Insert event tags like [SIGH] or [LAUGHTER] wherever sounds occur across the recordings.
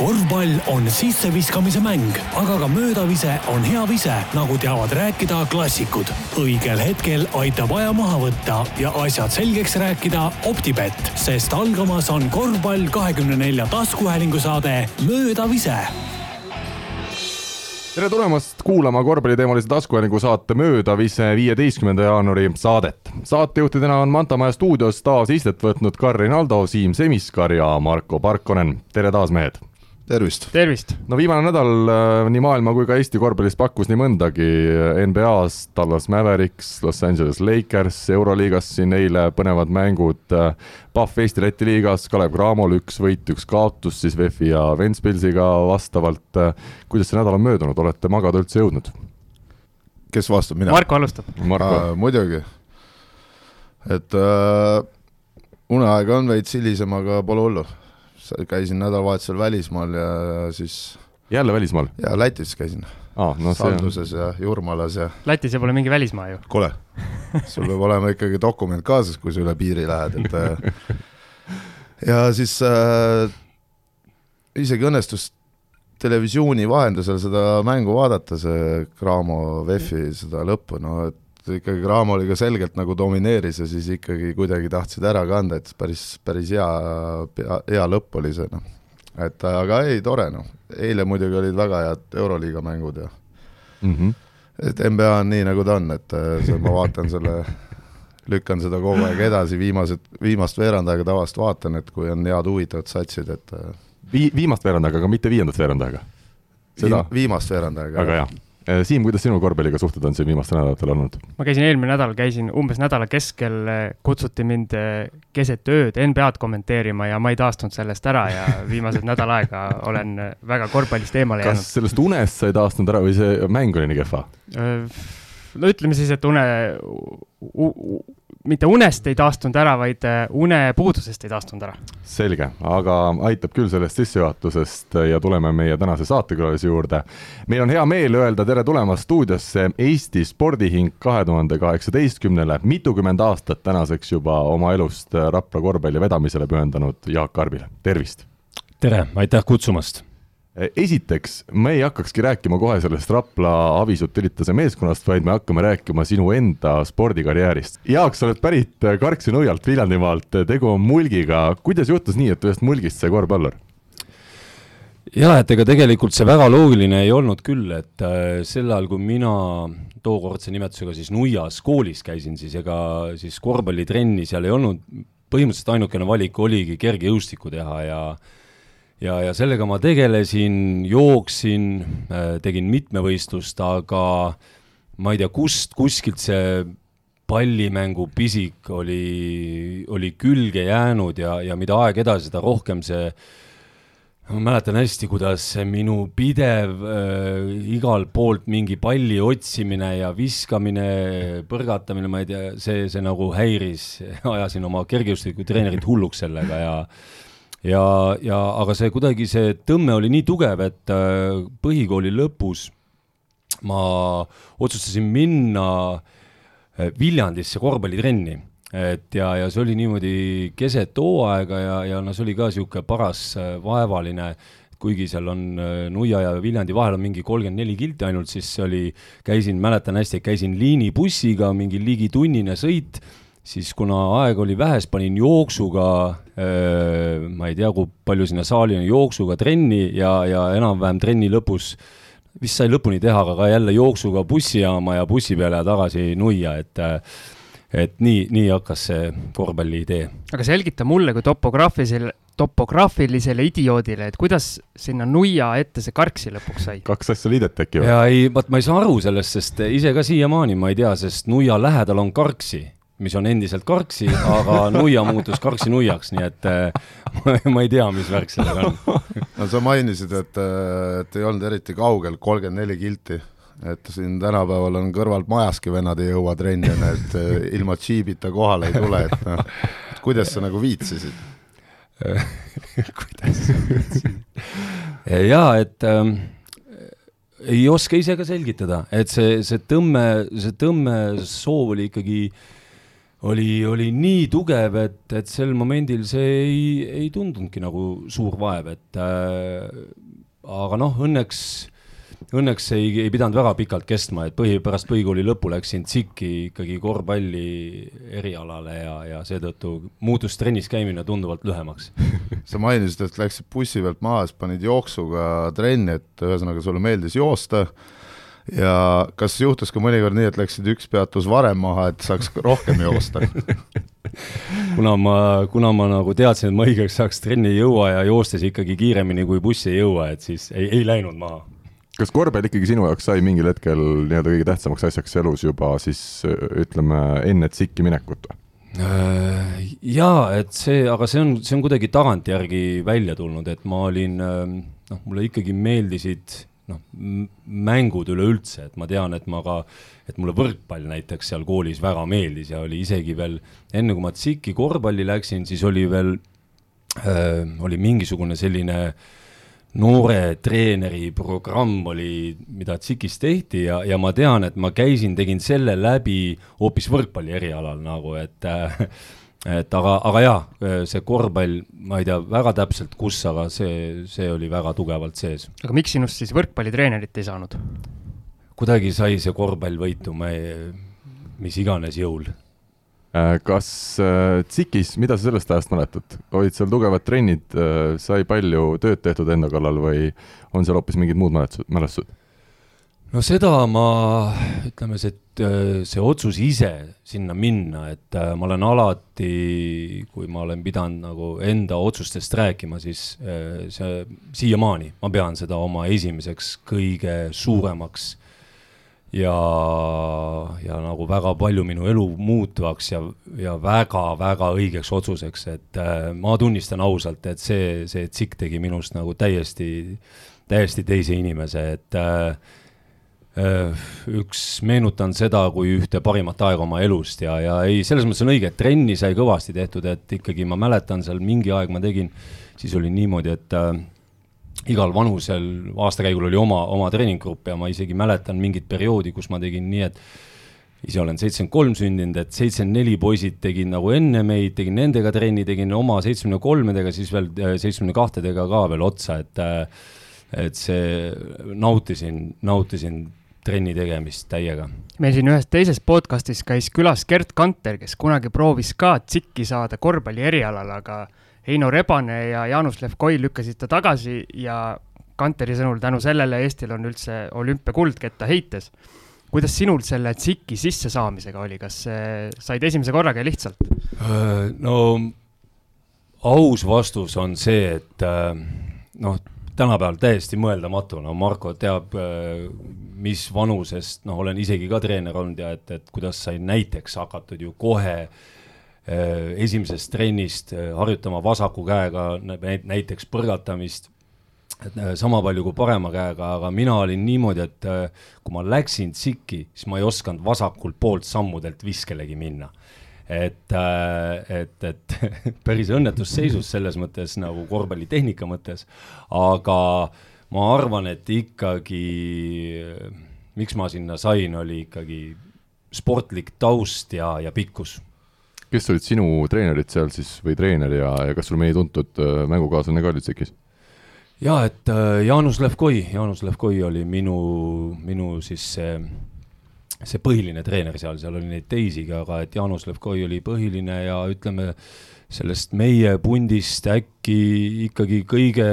korvpall on sisseviskamise mäng, aga ka möödavise on hea vise, nagu teavad rääkida klassikud. õigel hetkel aitab aja maha võtta ja asjad selgeks rääkida Optibett, sest algamas on korvpall kahekümne nelja taskuhäälingu saade Möödavise tere tulemast kuulama korvpalliteemalise taskuhäälingu saate Möödavise viieteistkümnenda jaanuari saadet. saatejuhtidena on Mantamaja stuudios taas istet võtnud Karin Aldo, Siim Semiskar ja Marko Parkonen. tere taas, mehed! Tervist! tervist! no viimane nädal äh, nii maailma kui ka Eesti korvpallis pakkus nii mõndagi NBA-s, Dallas Mavericks, Los Angeles Lakers, Euroliigas siin eile põnevad mängud, äh, Pahv Eesti-Läti liigas, Kalev Cramol üks võit, üks kaotus siis VEF-i ja Ventspilsiga vastavalt. Äh, kuidas see nädal on möödunud, olete magada üldse jõudnud? kes vastab, mina? Marko alustab. muidugi, et äh, uneaega on veits hilisem, aga pole hullu käisin nädalavahetusel välismaal ja siis jälle välismaal? jaa, Lätis käisin ah,. No Salduses ja Jurmalas ja Lätis ju pole mingi välismaa ju. kuule, [LAUGHS] sul peab olema ikkagi dokument kaasas, kui sa üle piiri lähed, et äh, ja siis äh, isegi õnnestus televisiooni vahendusel seda mängu vaadata, see Cramo VEF-i seda lõppu, no et ikkagi Raamo oli ka selgelt nagu domineeris ja siis ikkagi kuidagi tahtsid ära kanda, et päris, päris hea, hea lõpp oli see, noh. et aga ei, tore, noh. eile muidugi olid väga head Euroliiga mängud ja mm -hmm. et NBA on nii, nagu ta on, et äh, see, ma vaatan selle, lükkan seda kogu aeg edasi, viimased, viimast veerand aega tavaliselt vaatan, et kui on head huvitavad satsid, et äh, Vi-, viimast veerand aega, aga mitte viiendat veerand aega? Viim, viimast veerand aega. väga hea Siim, kuidas sinu korvpalliga suhted on siin viimastel nädalatel olnud? ma käisin eelmine nädal, käisin umbes nädala keskel, kutsuti mind äh, keset ööd NBA-d kommenteerima ja ma ei taastunud sellest ära ja viimased nädal aega olen väga korvpallist eemale jäänud. kas sellest unest sa ei taastunud ära või see mäng oli nii kehva? Äh, no ütleme siis, et une, mitte unest ei taastunud ära, vaid äh, unepuudusest ei taastunud ära. selge, aga aitab küll sellest sissejuhatusest ja tuleme meie tänase saatekülalise juurde. meil on hea meel öelda tere tulemast stuudiosse Eesti spordihing kahe tuhande kaheksateistkümnele, mitukümmend aastat tänaseks juba oma elust Rapla korvpalli vedamisele pühendanud Jaak Arbile, tervist! tere, aitäh kutsumast! Esiteks, me ei hakkakski rääkima kohe sellest Rapla Avisut Ürituse meeskonnast, vaid me hakkame rääkima sinu enda spordikarjäärist. Jaak, sa oled pärit Karksi nõialt Viljandimaalt, tegu on mulgiga. kuidas juhtus nii, et ühest mulgist sai korvpallur? jah, et ega tegelikult see väga loogiline ei olnud küll, et äh, sel ajal, kui mina tookordse nimetusega siis Nuias koolis käisin, siis ega siis korvpallitrenni seal ei olnud, põhimõtteliselt ainukene valik oligi kergejõustikku teha ja äh, ja, ja sellega ma tegelesin, jooksin, äh, tegin mitmevõistlust, aga ma ei tea, kust, kuskilt see pallimängu pisik oli, oli külge jäänud ja, ja mida aeg edasi, seda rohkem see ma mäletan hästi, kuidas minu pidev äh, igalt poolt mingi palli otsimine ja viskamine, põrgatamine, ma ei tea, see, see nagu häiris, [LAUGHS] ajasin oma kergejõustikutreenerit hulluks sellega ja ja, ja aga see kuidagi, see tõmme oli nii tugev, et äh, põhikooli lõpus ma otsustasin minna äh, Viljandisse korvpallitrenni. Et ja, ja see oli niimoodi keset hooaega ja, ja noh, see oli ka niisugune paras äh, vaevaline, kuigi seal on Nuia ja Viljandi vahel on mingi kolmkümmend neli kilti ainult, siis oli, käisin, mäletan hästi, käisin liinibussiga, mingi ligi tunnine sõit siis kuna aega oli vähe, siis panin jooksuga, ma ei tea, kui palju sinna saali on, jooksuga trenni ja, ja enam-vähem trenni lõpus vist sai lõpuni teha, aga ka jälle jooksuga bussijaama ja bussi peale ja tagasi nuia, et et nii, nii hakkas see korvpalli idee. aga selgita mulle kui topograafilisele, topograafilisele idioodile, et kuidas sinna nuia ette see karksi lõpuks sai? kaks asja liideti äkki või? ja ei, vaat ma ei saa aru sellest, sest ise ka siiamaani ma ei tea, sest nuia lähedal on karksi mis on endiselt Karksi, aga nuia muutus Karksi nuiaks, nii et äh, [LAUGHS] ma ei tea, mis värk sellega on. no sa mainisid, et, et ei olnud eriti kaugel, kolmkümmend neli kilti, et siin tänapäeval on kõrvalt majaski vennad ei jõua trenni, et äh, ilma džiibita kohale ei tule, et noh, kuidas sa nagu viitsisid [LAUGHS] kuidas sa viitsisid? jaa, et ähm, ei oska ise ka selgitada, et see, see tõmme, see tõmmesoov oli ikkagi äh, oli, oli nii tugev, et, et sel momendil see ei, ei tundunudki nagu suur vaev, et äh, aga noh, õnneks, õnneks ei, ei pidanud väga pikalt kestma, et põhi, pärast põhikooli lõppu läksin TSIK-i ikkagi korvpalli erialale ja, ja seetõttu muutus trennis käimine tunduvalt lühemaks. [LAUGHS] Sa mainisid, et läksid bussi pealt maha, siis panid jooksuga trenni, et ühesõnaga sulle meeldis joosta ja kas juhtus ka mõnikord nii, et läksid üks peatus varem maha, et saaks rohkem joosta [LAUGHS] kuna ma, kuna ma nagu teadsin, et ma õigeks ajaks trenni ei jõua ja joostes ikkagi kiiremini kui bussi ei jõua, et siis ei, ei läinud maha. kas korvpall ikkagi sinu jaoks sai mingil hetkel nii-öelda kõige tähtsamaks asjaks elus juba siis ütleme enne tsikki minekut või? Äh, jaa, et see, aga see on, see on kuidagi tagantjärgi välja tulnud, et ma olin, ähm, noh, mulle ikkagi meeldisid noh, mängud üleüldse, et ma tean, et ma ka, et mulle võrkpall näiteks seal koolis väga meeldis ja oli isegi veel, enne kui ma TSIK-i korvpalli läksin, siis oli veel äh,, oli mingisugune selline noore treeneri programm oli, mida TSIK-is tehti ja, ja ma tean, et ma käisin, tegin selle läbi hoopis võrkpalli erialal nagu, et äh, et aga, aga jaa, see korvpall, ma ei tea väga täpselt, kus, aga see, see oli väga tugevalt sees. aga miks sinust siis võrkpallitreenerit ei saanud? kuidagi sai see korvpall võitu, ma ei, mis iganes jõul. Äh, kas äh, TSIK-is, mida sa sellest ajast mäletad, olid seal tugevad trennid, äh, sai palju tööd tehtud enda kallal või on seal hoopis mingid muud mälestused, mälestused? No seda ma, ütleme, see, see otsus ise sinna minna, et äh, ma olen alati, kui ma olen pidanud nagu enda otsustest rääkima, siis äh, see siiamaani ma pean seda oma esimeseks kõige suuremaks ja, ja nagu väga palju minu elu muutvaks ja, ja väga-väga õigeks otsuseks, et äh, ma tunnistan ausalt, et see, see tsikk tegi minust nagu täiesti, täiesti teise inimese, et äh, Äh, üks, meenutan seda kui ühte parimat aega oma elust ja, ja ei, selles mõttes on õige, et trenni sai kõvasti tehtud, et ikkagi ma mäletan seal mingi aeg ma tegin, siis oli niimoodi, et äh, igal vanusel aastakäigul oli oma, oma treeninggrupp ja ma isegi mäletan mingit perioodi, kus ma tegin nii, et ise olen seitsekümmend kolm sündinud, et seitsekümmend neli poisid tegin nagu enne meid, tegin nendega trenni, tegin oma seitsmekümne kolmedega, siis veel äh, seitsmekümne kahtedega ka veel otsa, et et see, nautisin, nautisin trenni tegemist täiega. meil siin ühes teises podcastis käis külas Gerd Kanter, kes kunagi proovis ka tsikki saada korvpalli erialal, aga Heino Rebane ja Jaanus Levkoi lükkasid ta tagasi ja Kanteri sõnul tänu sellele Eestil on üldse olümpiakuld ketta heites. kuidas sinul selle tsikki sissesaamisega oli, kas said esimese korraga lihtsalt? Äh, no aus vastus on see, et äh, noh, tänapäeval täiesti mõeldamatu, no Marko teab, äh, mis vanusest, noh, olen isegi ka treener olnud ja et, et kuidas sai näiteks hakatud ju kohe äh, esimesest trennist äh, harjutama vasaku käega näiteks põrgatamist, sama palju kui parema käega, aga mina olin niimoodi, et kui ma läksin tsikki, siis ma ei osanud vasakult poolt sammudelt viskelegi minna et, äh, et, et [LAUGHS] päris õnnetus seisus selles mõttes nagu korvpallitehnika mõttes, aga ma arvan, et ikkagi, miks ma sinna sain, oli ikkagi sportlik taust ja, ja pikkus. kes olid sinu treenerid seal siis või treener ja, ja kas sul meie tuntud äh, mängukaaslane ka oli tsikis? jaa, et äh, Jaanus Levkoi, Jaanus Levkoi oli minu, minu siis see see põhiline treener seal, seal oli neid teisigi, aga et Jaanus Levkoi oli põhiline ja ütleme, sellest meie pundist äkki ikkagi kõige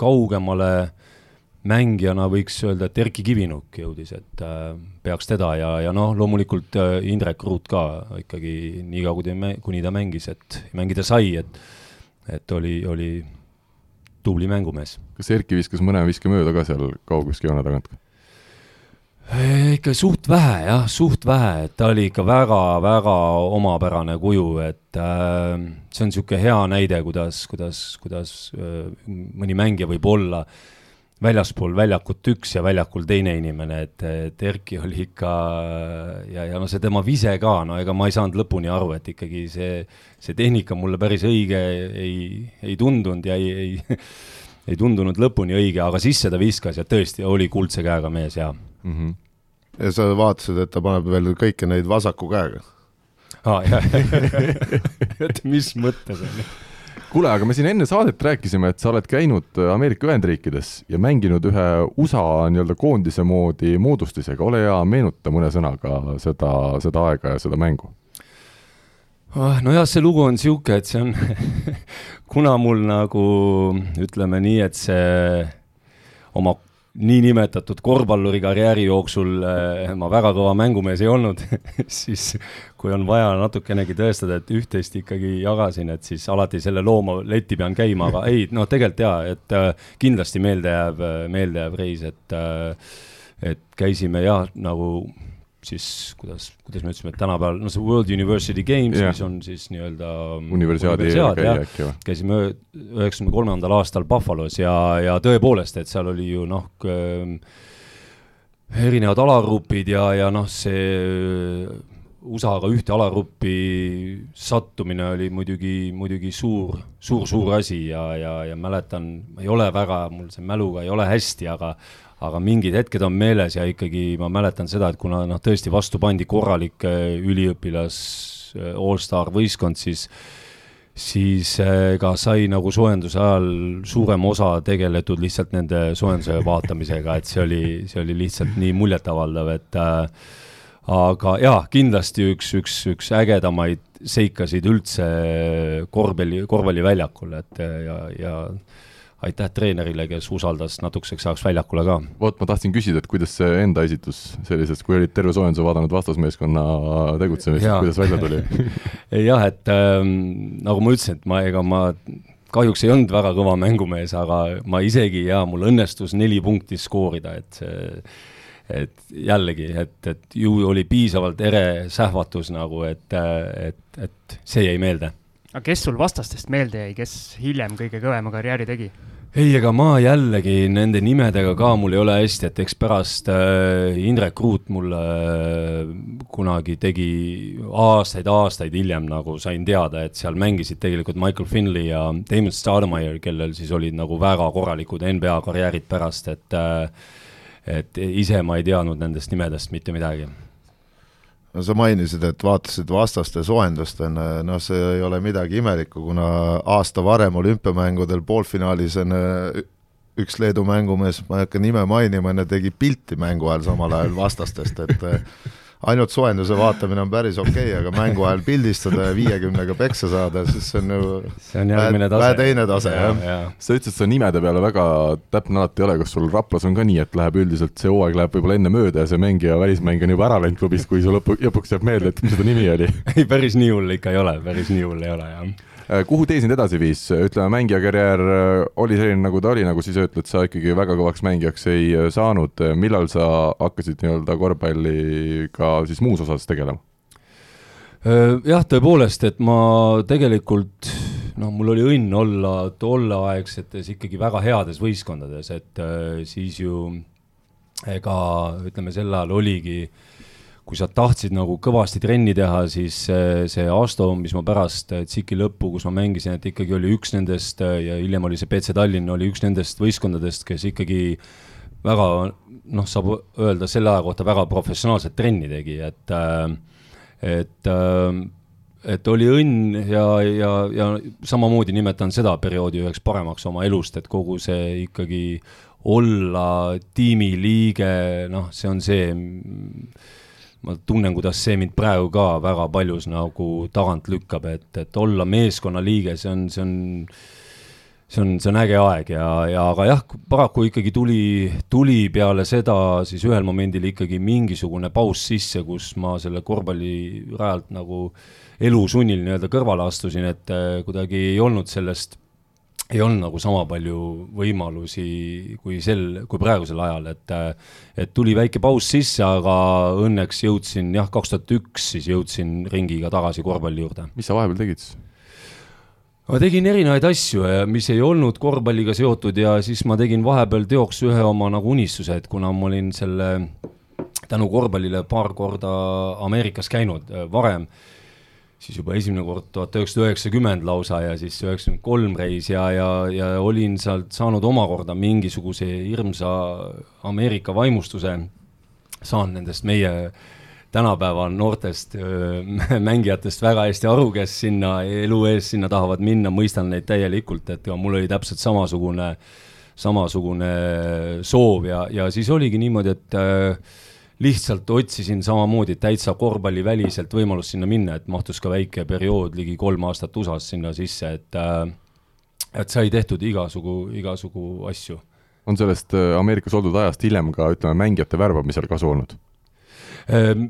kaugemale mängijana võiks öelda, et Erkki Kivinuk jõudis, et äh, peaks teda ja, ja noh, loomulikult äh, Indrek Ruut ka ikkagi niikaua, kui ta, kuni ta mängis, et mängida sai, et et oli, oli tubli mängumees. kas Erkki viskas mõne viske mööda ka seal kauguskejoone tagant? Eh, ikka suht vähe jah, suht vähe, et ta oli ikka väga-väga omapärane kuju, et äh, see on niisugune hea näide, kuidas, kuidas, kuidas äh, mõni mängija võib olla väljaspool väljakut üks ja väljakul teine inimene, et, et Erki oli ikka ja, ja no see tema vise ka, no ega ma ei saanud lõpuni aru, et ikkagi see, see tehnika mulle päris õige ei, ei tundunud ja ei, ei [LAUGHS] ei tundunud lõpuni õige, aga sisse ta viskas ja tõesti oli kuldse käega mees ja mm. -hmm. ja sa vaatasid, et ta paneb veel kõiki neid vasaku käega? aa, jah, et [LAUGHS] mis mõttes on ju kuule, aga me siin enne saadet rääkisime, et sa oled käinud Ameerika Ühendriikides ja mänginud ühe USA nii-öelda koondise moodi moodustisega, ole hea, meenuta mõne sõnaga seda, seda aega ja seda mängu. Ah, nojah, see lugu on niisugune, et see on [LAUGHS] kuna mul nagu ütleme nii, et see oma niinimetatud korvpalluri karjääri jooksul äh, ma väga kõva mängumees ei olnud [LAUGHS] siis kui on vaja natukenegi tõestada, et üht-teist ikkagi jagasin, et siis alati selle looma leti pean käima, aga ei, no tegelikult jaa, et äh, kindlasti meeldejääv, meeldejääv reis, et et käisime jah, nagu siis kuidas, kuidas me ütlesime, et tänapäeval, no see World University Games yeah., mis on siis nii-öelda universiaadi käia käisime üheksakümne kolmandal aastal Buffalo's ja, ja tõepoolest, et seal oli ju noh, erinevad alagrupid ja, ja noh, see USA-ga ühte alagruppi sattumine oli muidugi, muidugi suur, suur, suur asi ja, ja, ja mäletan, ei ole väga, mul see mäluga ei ole hästi, aga aga mingid hetked on meeles ja ikkagi ma mäletan seda, et kuna noh, tõesti vastu pandi korralik üliõpilas äh, allstar võistkond, siis siis äh, sai nagu soojenduse ajal suurem osa tegeletud lihtsalt nende soojenduse vaatamisega, et see oli, see oli lihtsalt nii muljetavaldav, et äh, aga jaa, kindlasti üks, üks, üks ägedamaid seikasid üldse korvpalli, korvpalliväljakul, et ja, ja aitäh treenerile, kes usaldas natukeseks ajaks väljakule ka. vot, ma tahtsin küsida, et kuidas see enda esitus sellisest, kui olid terve soojenduse vaadanud vastasmeeskonna tegutsemist, kuidas välja tuli? [LAUGHS] Jah, et ähm, nagu ma ütlesin, et ma, ega ma kahjuks ei olnud väga kõva mängumees, aga ma isegi ja mul õnnestus neli punkti skoorida, et see et jällegi, et, et ju oli piisavalt ere sähvatus nagu, et, et, et see jäi meelde aga kes sul vastastest meelde jäi, kes hiljem kõige kõvema karjääri tegi? ei, ega ma jällegi nende nimedega ka mul ei ole hästi, et eks pärast äh, Indrek Ruut mulle äh, kunagi tegi aastaid-aastaid hiljem nagu sain teada, et seal mängisid tegelikult Michael Finley ja Damon Stoudemire, kellel siis olid nagu väga korralikud NBA karjäärid pärast, et äh, et ise ma ei teadnud nendest nimedest mitte midagi no sa mainisid, et vaatasid vastaste soojendust enne, noh, see ei ole midagi imelikku, kuna aasta varem olümpiamängudel poolfinaalis enne üks Leedu mängumees, ma ei hakka nime mainima, enne tegi pilti mängu ajal samal ajal vastastest, et ainult soojenduse vaatamine on päris okei okay,, aga mängu ajal pildistada ja viiekümnega peksa saada, siis see on ju see on järgmine tase. vähe teine tase ja,, jah ja.. sa ütlesid, sa nimede peale väga täpne alati ei ole, kas sul Raplas on ka nii, et läheb üldiselt, see hooaeg läheb võib-olla enne mööda ja see mängija, välismängija on juba ära läinud klubist, kui sul lõpu, lõpuks jääb meelde, et mis seda nimi oli? [LAUGHS] ei, päris nii hull ikka ei ole, päris nii hull ei ole, jah kuhu tee sind edasi viis, ütleme, mängijakarjäär äh, oli selline, nagu ta oli, nagu sa ise ütled, sa ikkagi väga kõvaks mängijaks ei äh, saanud, millal sa hakkasid nii-öelda korvpalliga siis muus osas tegelema? jah, tõepoolest, et ma tegelikult noh, mul oli õnn olla tolleaegsetes ikkagi väga heades võistkondades, et siis ju ega ütleme, sel ajal oligi äh, kui sa tahtsid nagu kõvasti trenni teha, siis see Asto, mis ma pärast tsiki lõppu, kus ma mängisin, et ikkagi oli üks nendest ja hiljem oli see BC Tallinn, oli üks nendest võistkondadest, kes ikkagi väga noh, saab öelda selle aja kohta väga professionaalset trenni tegi, et et et oli õnn ja, ja, ja samamoodi nimetan seda perioodi üheks paremaks oma elust, et kogu see ikkagi olla tiimiliige, noh, see on see ma tunnen, kuidas see mind praegu ka väga paljus nagu tagant lükkab, et, et olla meeskonnaliige, see on, see on, see on, see on äge aeg ja, ja aga jah, paraku ikkagi tuli, tuli peale seda siis ühel momendil ikkagi mingisugune paus sisse, kus ma selle korvpallirajalt nagu elusunnil nii-öelda kõrvale astusin, et eh, kuidagi ei olnud sellest ei olnud nagu sama palju võimalusi kui sel, kui praegusel ajal, et et tuli väike paus sisse, aga õnneks jõudsin jah, kaks tuhat üks siis jõudsin ringiga tagasi korvpalli juurde. mis sa vahepeal tegid siis? ma tegin erinevaid asju, mis ei olnud korvpalliga seotud ja siis ma tegin vahepeal teoks ühe oma nagu unistuse, et kuna ma olin selle tänu korvpallile paar korda Ameerikas käinud varem siis juba esimene kord tuhat üheksasada üheksakümmend lausa ja siis üheksakümmend kolm reis ja, ja, ja olin sealt saanud omakorda mingisuguse hirmsa Ameerika vaimustuse, saan nendest meie tänapäeva noortest öö, [LAUGHS] mängijatest väga hästi aru, kes sinna elu ees sinna tahavad minna, mõistan neid täielikult, et mul oli täpselt samasugune, samasugune soov ja, ja siis oligi niimoodi, et öö, lihtsalt otsisin samamoodi täitsa korvpalliväliselt võimalust sinna minna, et mahtus ka väike periood, ligi kolm aastat USA-s sinna sisse, et et sai tehtud igasugu, igasugu asju on sellest Ameerikas oldud ajast hiljem ka ütleme, mängijate värbamisel kasu olnud? Ehm,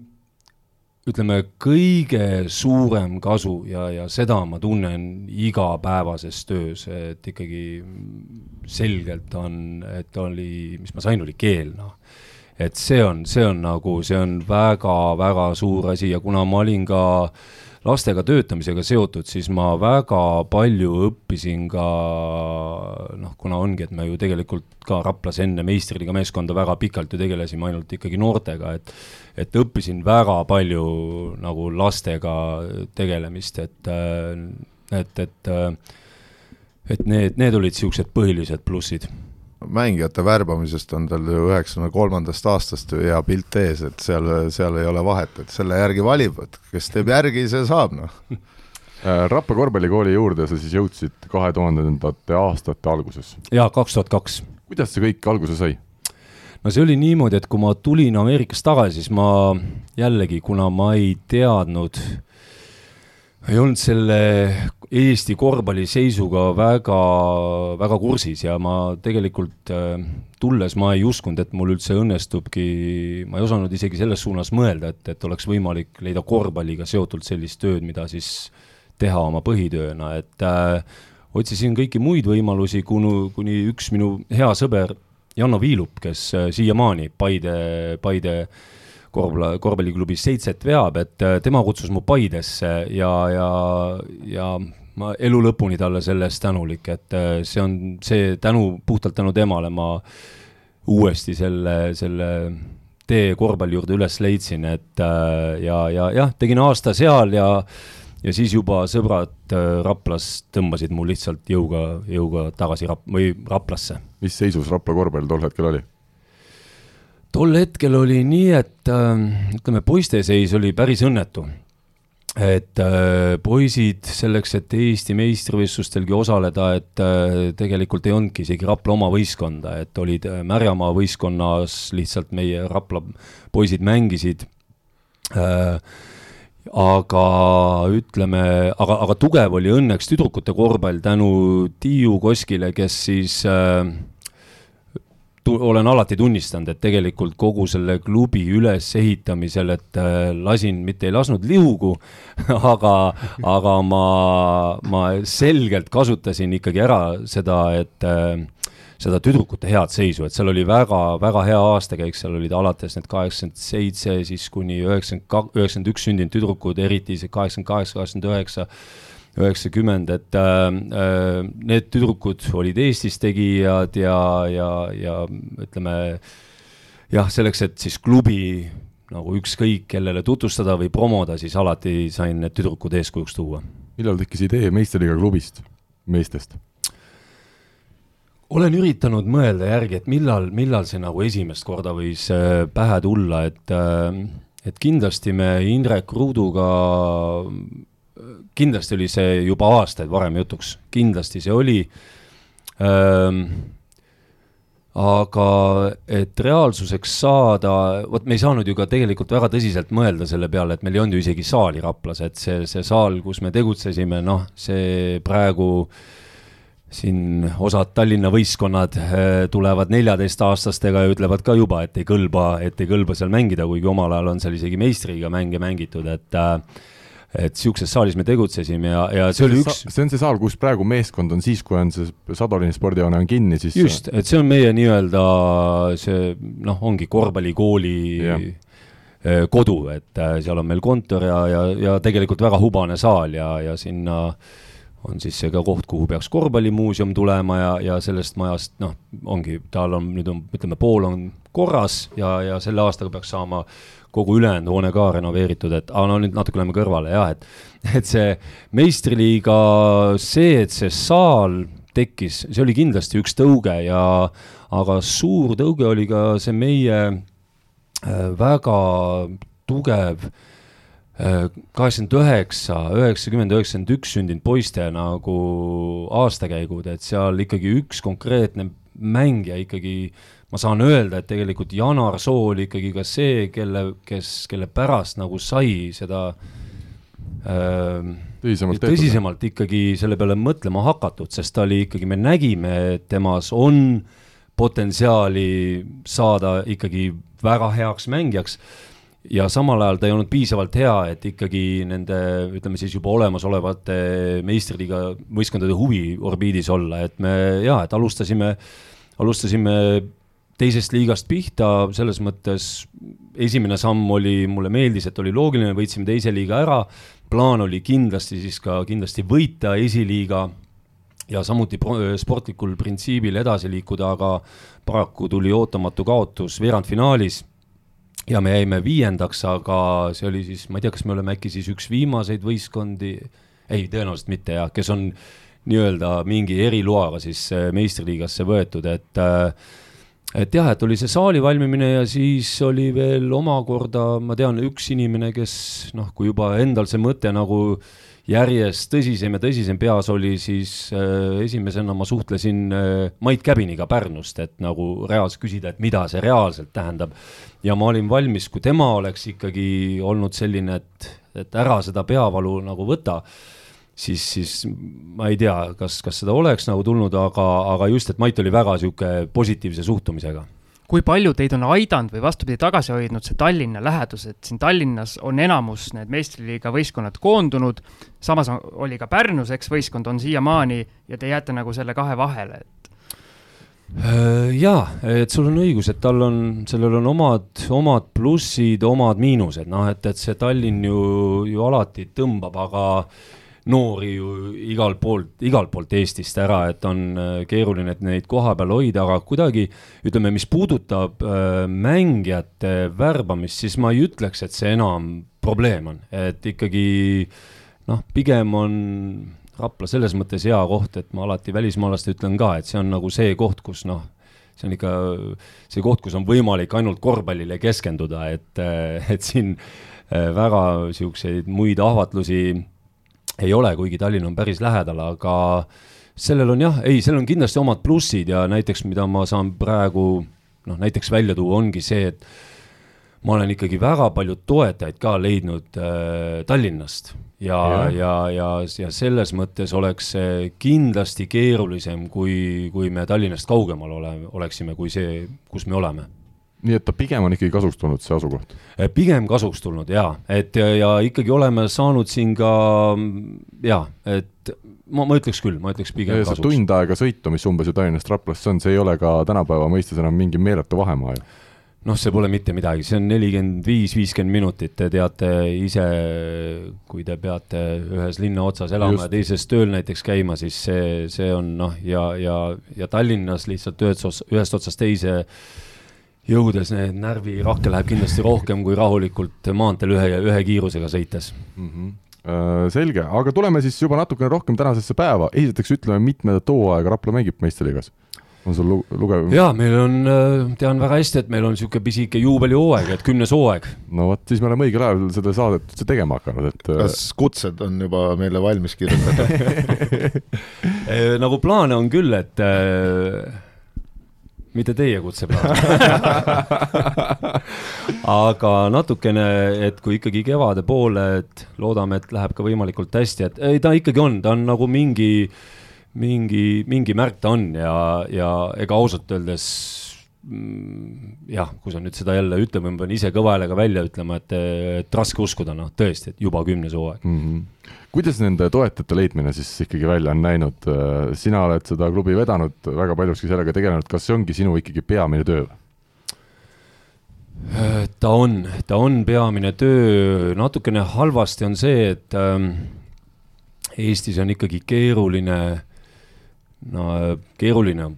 ütleme, kõige suurem kasu ja, ja seda ma tunnen igapäevases töös, et ikkagi selgelt on, et oli, mis ma sain, oli keel, noh. Et see on, see on nagu, see on väga-väga suur asi. Ja kuna ma olin ka lastega töötamisega seotud, siis ma väga palju õppisin ka noh, kuna ongi, et me ju tegelikult ka Raplas enne meistriliiga meeskonda väga pikalt ju tegelesime ainult ikkagi noortega, et et õppisin väga palju nagu lastega tegelemist, et, et, et et need, need olid niisugused põhilised plussid mängijate värbamisest on tal ju üheksakümne kolmandast aastast ju hea pilt ees, et seal, seal ei ole vahet, et selle järgi valib, et kes teeb järgi, see saab, noh. Rapla korvpallikooli juurde sa siis jõudsid kahe tuhandendate aastate alguses? jaa, kaks tuhat kaks. kuidas see kõik alguse sai? no see oli niimoodi, et kui ma tulin Ameerikast tagasi, siis ma jällegi, kuna ma ei teadnud, ei olnud selle Eesti korvpalli seisuga väga, väga kursis ja ma tegelikult äh, tulles ma ei uskunud, et mul üldse õnnestubki, ma ei osanud isegi selles suunas mõelda, et, et oleks võimalik leida korvpalliga seotult sellist tööd, mida siis teha oma põhitööna, et äh, otsisin kõiki muid võimalusi, kuni, kuni üks minu hea sõber Janno Viilup, kes äh, siiamaani Paide, Paide korvpalli, korvpalliklubis seitset veab, et äh, tema kutsus mu Paidesse ja, ja, ja ma elu lõpuni talle selle eest tänulik, et äh, see on see tänu, puhtalt tänu temale ma uuesti selle, selle tee korvpalli juurde üles leidsin, et ja, ja jah, tegin aasta seal ja ja siis juba sõbrad äh, Raplas tõmbasid mu lihtsalt jõuga, jõuga tagasi Rap- või Raplasse. mis seisus Rapla korvpall tol hetkel oli? Tol hetkel oli nii, et äh, ütleme, poiste seis oli päris õnnetu. et äh, poisid selleks, et Eesti meistrivõistlustelgi osaleda, et äh, tegelikult ei olnudki isegi Rapla oma võistkonda, et olid äh, Märjamaa võistkonnas lihtsalt meie Rapla poisid mängisid aga ütleme, aga, aga tugev oli õnneks tüdrukute korvpall tänu Tiiu Koskile, kes siis äh, olen alati tunnistanud, et tegelikult kogu selle klubi ülesehitamisel, et äh, lasin, mitte ei lasknud liugu, [LAUGHS] aga, aga ma, ma selgelt kasutasin ikkagi ära seda, et äh, seda tüdrukute head seisu, et seal oli väga, väga hea aastakäik, seal olid alates need kaheksakümmend seitse, siis kuni üheksakümmend üheksakümmend üks sündinud tüdrukud, eriti see kaheksakümmend kaheksa, kaheksakümmend üheksa, üheksakümmend, et äh, äh, need tüdrukud olid Eestis tegijad ja, ja, ja ütleme jah, selleks, et siis klubi nagu ükskõik kellele tutvustada või promoda, siis alati sain need tüdrukud eeskujuks tuua. millal tekkis idee meistriliiga klubist, meestest? olen üritanud mõelda järgi, et millal, millal see nagu esimest korda võis äh, pähe tulla, et, äh, et kindlasti me Indrek Ruuduga, kindlasti oli see juba aastaid varem jutuks, kindlasti see oli ähm,. aga et reaalsuseks saada, vot me ei saanud ju ka tegelikult väga tõsiselt mõelda selle peale, et meil ei olnud ju isegi saali Raplas, et see, see saal, kus me tegutsesime, noh, see praegu siin osad Tallinna võistkonnad äh, tulevad neljateistaastastega ja ütlevad ka juba, et ei kõlba, et ei kõlba seal mängida, kuigi omal ajal on seal isegi meistriga mänge mängitud, et äh, et niisuguses saalis me tegutsesime ja, ja see oli üks see on see saal, kus praegu meeskond on siis, kui on see Sadolini spordihoone on kinni, siis just, et see on meie nii-öelda see noh, ongi korvpallikooli ja äh, kodu, et seal on meil kontor ja, ja, ja tegelikult väga hubane saal ja, ja sinna äh, on siis see ka koht, kuhu peaks korvpallimuuseum tulema ja, ja sellest majast noh, ongi, tal on nüüd on, ütleme, pool on korras ja, ja selle aastaga peaks saama kogu ülejäänud hoone ka renoveeritud, et aga no nüüd natuke läheme kõrvale jah, et, et see meistriliiga, see, et see saal tekkis, see oli kindlasti üks tõuge ja, aga suur tõuge oli ka see meie äh, väga tugev kaheksakümmend üheksa, üheksakümmend, üheksakümmend üks sündinud poiste nagu aastakäigud, et seal ikkagi üks konkreetne mängija ikkagi, ma saan öelda, et tegelikult Janar Soo oli ikkagi ka see, kelle, kes, kelle pärast nagu sai seda äh, tõsisemalt, tõsisemalt ikkagi selle peale mõtlema hakatud, sest ta oli ikkagi, me nägime, et temas on potentsiaali saada ikkagi väga heaks mängijaks. Ja samal ajal ta ei olnud piisavalt hea, et ikkagi nende, ütleme siis juba olemasolevate meistriliiga võistkondade huviorbiidis olla, et me jaa, et alustasime, alustasime teisest liigast pihta, selles mõttes esimene samm oli, mulle meeldis, et oli loogiline, võitsime teise liiga ära, plaan oli kindlasti siis ka kindlasti võita esiliiga ja samuti sportlikul printsiibil edasi liikuda, aga paraku tuli ootamatu kaotus veerandfinaalis ja me jäime viiendaks, aga see oli siis, ma ei tea, kas me oleme äkki siis üks viimaseid võistkondi, ei, tõenäoliselt mitte jah, kes on nii-öelda mingi eriloaga siis äh, meistriliigasse võetud, et äh, et jah, et oli see saali valmimine ja siis oli veel omakorda, ma tean, üks inimene, kes noh, kui juba endal see mõte nagu järjest tõsisem ja tõsisem peas oli, siis äh, esimesena ma suhtlesin äh, Mait Käbiniga Pärnust, et nagu reaalselt küsida, et mida see reaalselt tähendab. ja ma olin valmis, kui tema oleks ikkagi olnud selline, et, et ära seda peavalu nagu võta, siis, siis ma ei tea, kas, kas seda oleks nagu tulnud, aga, aga just, et Mait oli väga niisugune positiivse suhtumisega. Kui palju teid on aidanud või vastupidi, tagasi hoidnud see Tallinna lähedus, et siin Tallinnas on enamus need meistriliiga võistkonnad koondunud, samas oli ka Pärnus, eks, võistkond on siiamaani ja te jääte nagu selle kahe vahele, et äh, jaa, et sul on õigus, et tal on, sellel on omad, omad plussid, omad miinused, noh, et, et see Tallinn ju, ju alati tõmbab, aga noori ju igalt poolt, igalt poolt Eestist ära, et on äh, keeruline, et neid koha peal hoida, aga kuidagi ütleme, mis puudutab äh, mängijate värbamist, siis ma ei ütleks, et see enam probleem on, et ikkagi noh, pigem on Rapla selles mõttes hea koht, et ma alati välismaalastele ütlen ka, et see on nagu see koht, kus noh, see on ikka see koht, kus on võimalik ainult korvpallile keskenduda, et, et siin äh, väga niisuguseid muid ahvatlusi ei ole, kuigi Tallinn on päris lähedal, aga sellel on jah, ei, sellel on kindlasti omad plussid ja näiteks, mida ma saan praegu noh, näiteks välja tuua, ongi see, et ma olen ikkagi väga palju toetajaid ka leidnud äh, Tallinnast. Ja, ja, ja, ja, ja selles mõttes oleks see kindlasti keerulisem, kui, kui me Tallinnast kaugemal ole, oleksime, kui see, kus me oleme nii et ta pigem on ikkagi kasuks tulnud, see asukoht? Eh, pigem kasuks tulnud jaa, et ja, ja ikkagi oleme saanud siin ka jaa, et ma, ma ütleks küll, ma ütleks pigem ja kasuks. tund aega sõitu, mis umbes ju Tallinnast Raplasse on, see ei ole ka tänapäeva mõistes enam mingi meeletu vahemaa ju noh, see pole mitte midagi, see on nelikümmend viis, viiskümmend minutit, te teate ise, kui te peate ühes linna otsas elama Just. ja teises tööl näiteks käima, siis see, see on noh, ja, ja, ja Tallinnas lihtsalt ühest, ühest otsast teise jõudes need närvirahke läheb kindlasti rohkem kui rahulikult maanteel ühe, ühe kiirusega sõites mm. -hmm selge, aga tuleme siis juba natukene rohkem tänasesse päeva, esiteks ütleme, mitmendat hooaega Rapla mängib meistriliigas? on sul lu-, lugev? jaa, meil on, äh, tean väga hästi, et meil on niisugune pisike juubelihooaeg, et kümnes hooaeg. no vot, siis me oleme õigel ajal seda saadet üldse tegema hakanud, et äh, kas kutsed on juba meile valmis kirjutatud [LAUGHS] nagu plaane on küll, et äh, mitte teie kutseplaan [LAUGHS] aga natukene, et kui ikkagi kevade poole, et loodame, et läheb ka võimalikult hästi, et ei, ta ikkagi on, ta on nagu mingi, mingi, mingi märk ta on ja, ja ega ausalt öeldes jah, kui sa nüüd seda jälle ütlema, ma pean ise kõva häälega välja ütlema, et, et raske uskuda, noh tõesti, et juba kümnes hooaeg mm. -hmm kuidas nende toetajate leidmine siis ikkagi välja on näinud, sina oled seda klubi vedanud, väga paljuski sellega tegelenud, kas see ongi sinu ikkagi peamine töö? ta on, ta on peamine töö, natukene halvasti on see, et ähm, Eestis on ikkagi keeruline, no keeruline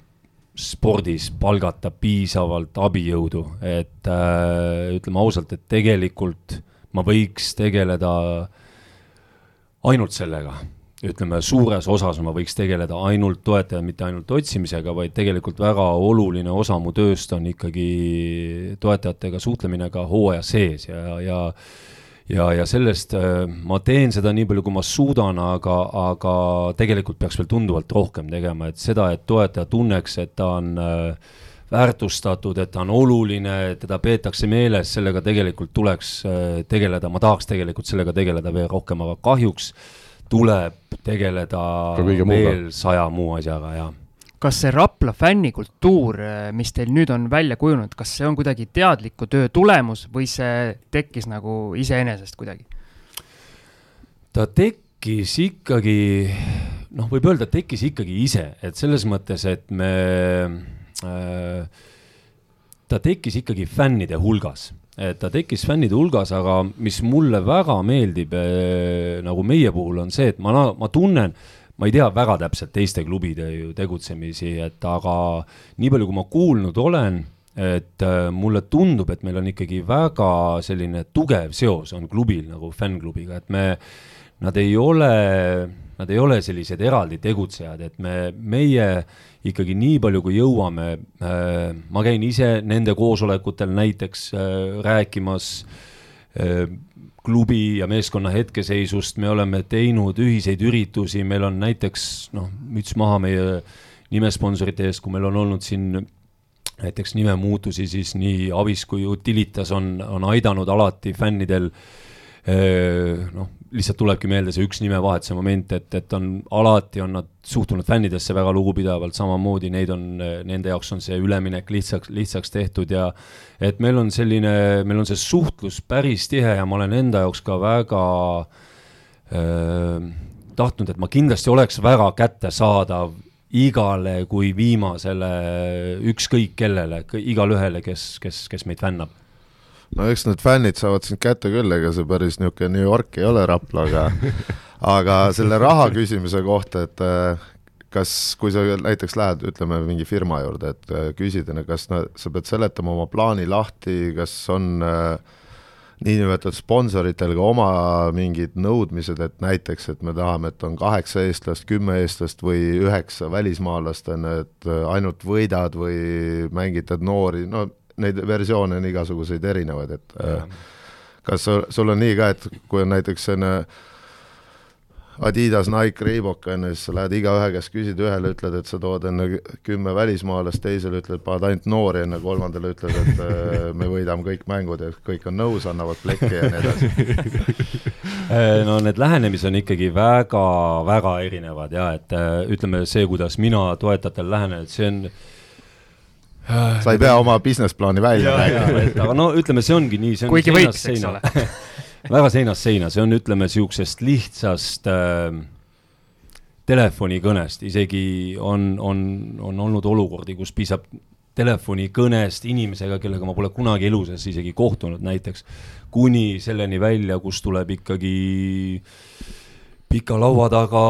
spordis palgata piisavalt abijõudu, et äh, ütleme ausalt, et tegelikult ma võiks tegeleda ainult sellega, ütleme, suures osas ma võiks tegeleda ainult toetaja, mitte ainult otsimisega, vaid tegelikult väga oluline osa mu tööst on ikkagi toetajatega suhtlemine ka hooaja sees ja, ja ja, ja sellest äh, ma teen seda nii palju, kui ma suudan, aga, aga tegelikult peaks veel tunduvalt rohkem tegema, et seda, et toetaja tunneks, et ta on äh, väärtustatud, et ta on oluline, teda peetakse meeles, sellega tegelikult tuleks äh, tegeleda, ma tahaks tegelikult sellega tegeleda veel rohkem, aga kahjuks tuleb tegeleda veel saja muu asjaga ja kas see Rapla fännikultuur, mis teil nüüd on välja kujunenud, kas see on kuidagi teadliku töö tulemus või see tekkis nagu iseenesest kuidagi? ta tekkis ikkagi, noh, võib öelda, tekkis ikkagi ise, et selles mõttes, et me äh,, ta tekkis ikkagi fännide hulgas et ta tekkis fännide hulgas, aga mis mulle väga meeldib äh, nagu meie puhul on see, et ma, ma tunnen, ma ei tea väga täpselt teiste klubide ju tegutsemisi, et aga nii palju, kui ma kuulnud olen, et äh, mulle tundub, et meil on ikkagi väga selline tugev seos on klubil nagu fännklubiga, et me, nad ei ole, nad ei ole sellised eraldi tegutsejad, et me, meie ikkagi nii palju, kui jõuame, äh, ma käin ise nende koosolekutel näiteks äh, rääkimas äh, klubi ja meeskonna hetkeseisust, me oleme teinud ühiseid üritusi, meil on näiteks noh, müts maha meie nimesponsorite eest, kui meil on olnud siin näiteks nimemuutusi, siis nii Avis kui Utilitas on, on aidanud alati fännidel noh, lihtsalt tulebki meelde see üks nimevahetuse moment, et, et on alati on nad suhtunud fännidesse väga lugupidavalt, samamoodi neid on, nende jaoks on see üleminek lihtsaks, lihtsaks tehtud ja et meil on selline, meil on see suhtlus päris tihe ja ma olen enda jaoks ka väga äh, tahtnud, et ma kindlasti oleks väga kättesaadav igale kui viimasele, ükskõik kellele, igale ühele, kes, kes, kes meid fännab no eks need fännid saavad sind kätte küll, ega see päris niisugune New York ei ole Rapla, aga [LAUGHS] aga selle raha küsimise kohta, et äh, kas, kui sa näiteks lähed, ütleme, mingi firma juurde, et äh, küsid, kas na, sa pead seletama oma plaani lahti, kas on äh, niinimetatud sponsoritel ka oma mingid nõudmised, et näiteks, et me tahame, et on kaheksa eestlast, kümme eestlast või üheksa välismaalast, on ju, et äh, ainult võidad või mängitad noori, no neid versioone on igasuguseid erinevaid, et ja. Äh, kas sul, sul on nii ka, et kui on näiteks selline Adidas, Nike, Reebok on ju, siis sa lähed igaühe käest küsid, ühele ütled, et sa tood enne kümme välismaalast, teisele ütled, paned ainult noori enne, kolmandale ütled, et äh, me võidame kõik mängud ja kõik on nõus, annavad plekki ja nii edasi [LAUGHS] äh, no need lähenemised on ikkagi väga-väga erinevad ja et ütleme, see, kuidas mina toetajatele lähenen, et see on sa ei pea oma business plaani välja rääkima. aga no ütleme, see ongi nii, see on kuigi võiks, eks ole. [LAUGHS] Väga seinast seina, see on, ütleme, niisugusest lihtsast äh, telefonikõnest, isegi on, on, on olnud olukordi, kus piisab telefonikõnest inimesega, kellega ma pole kunagi elu sees isegi kohtunud näiteks, kuni selleni välja, kus tuleb ikkagi äh, pika laua taga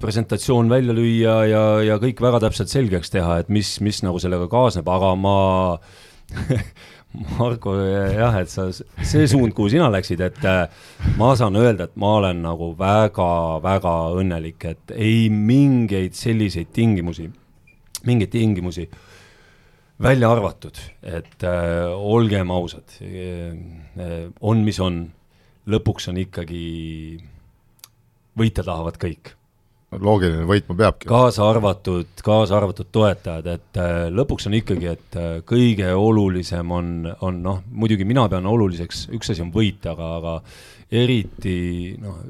presentatsioon välja lüüa ja, ja kõik väga täpselt selgeks teha, et mis, mis nagu sellega kaasneb, aga ma [LAUGHS] Marko, jah, et sa, see suund, kuhu sina läksid, et äh, ma saan öelda, et ma olen nagu väga-väga õnnelik, et ei mingeid selliseid tingimusi, mingeid tingimusi välja arvatud, et äh, olgem ausad äh,, on, mis on, lõpuks on ikkagi võita tahavad kõik. loogiline, võitma peabki. kaasa arvatud, kaasa arvatud toetajad, et äh, lõpuks on ikkagi, et äh, kõige olulisem on, on noh, muidugi mina pean oluliseks, üks asi on võit, aga, aga eriti noh,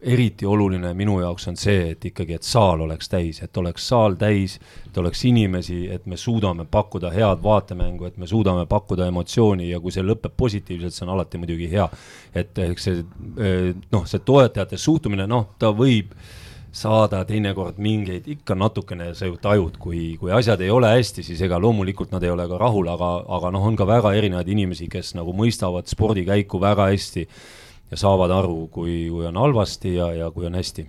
eriti oluline minu jaoks on see, et ikkagi, et saal oleks täis, et oleks saal täis, et oleks inimesi, et me suudame pakkuda head vaatemängu, et me suudame pakkuda emotsiooni ja kui see lõpeb positiivselt, see on alati muidugi hea. et eks see eh, noh, see toetajate suhtumine, noh, ta võib saada teinekord mingeid ikka natukene sa ju tajud, kui, kui asjad ei ole hästi, siis ega loomulikult nad ei ole ka rahul, aga, aga noh, on ka väga erinevaid inimesi, kes nagu mõistavad spordikäiku väga hästi ja saavad aru, kui, kui on halvasti ja, ja kui on hästi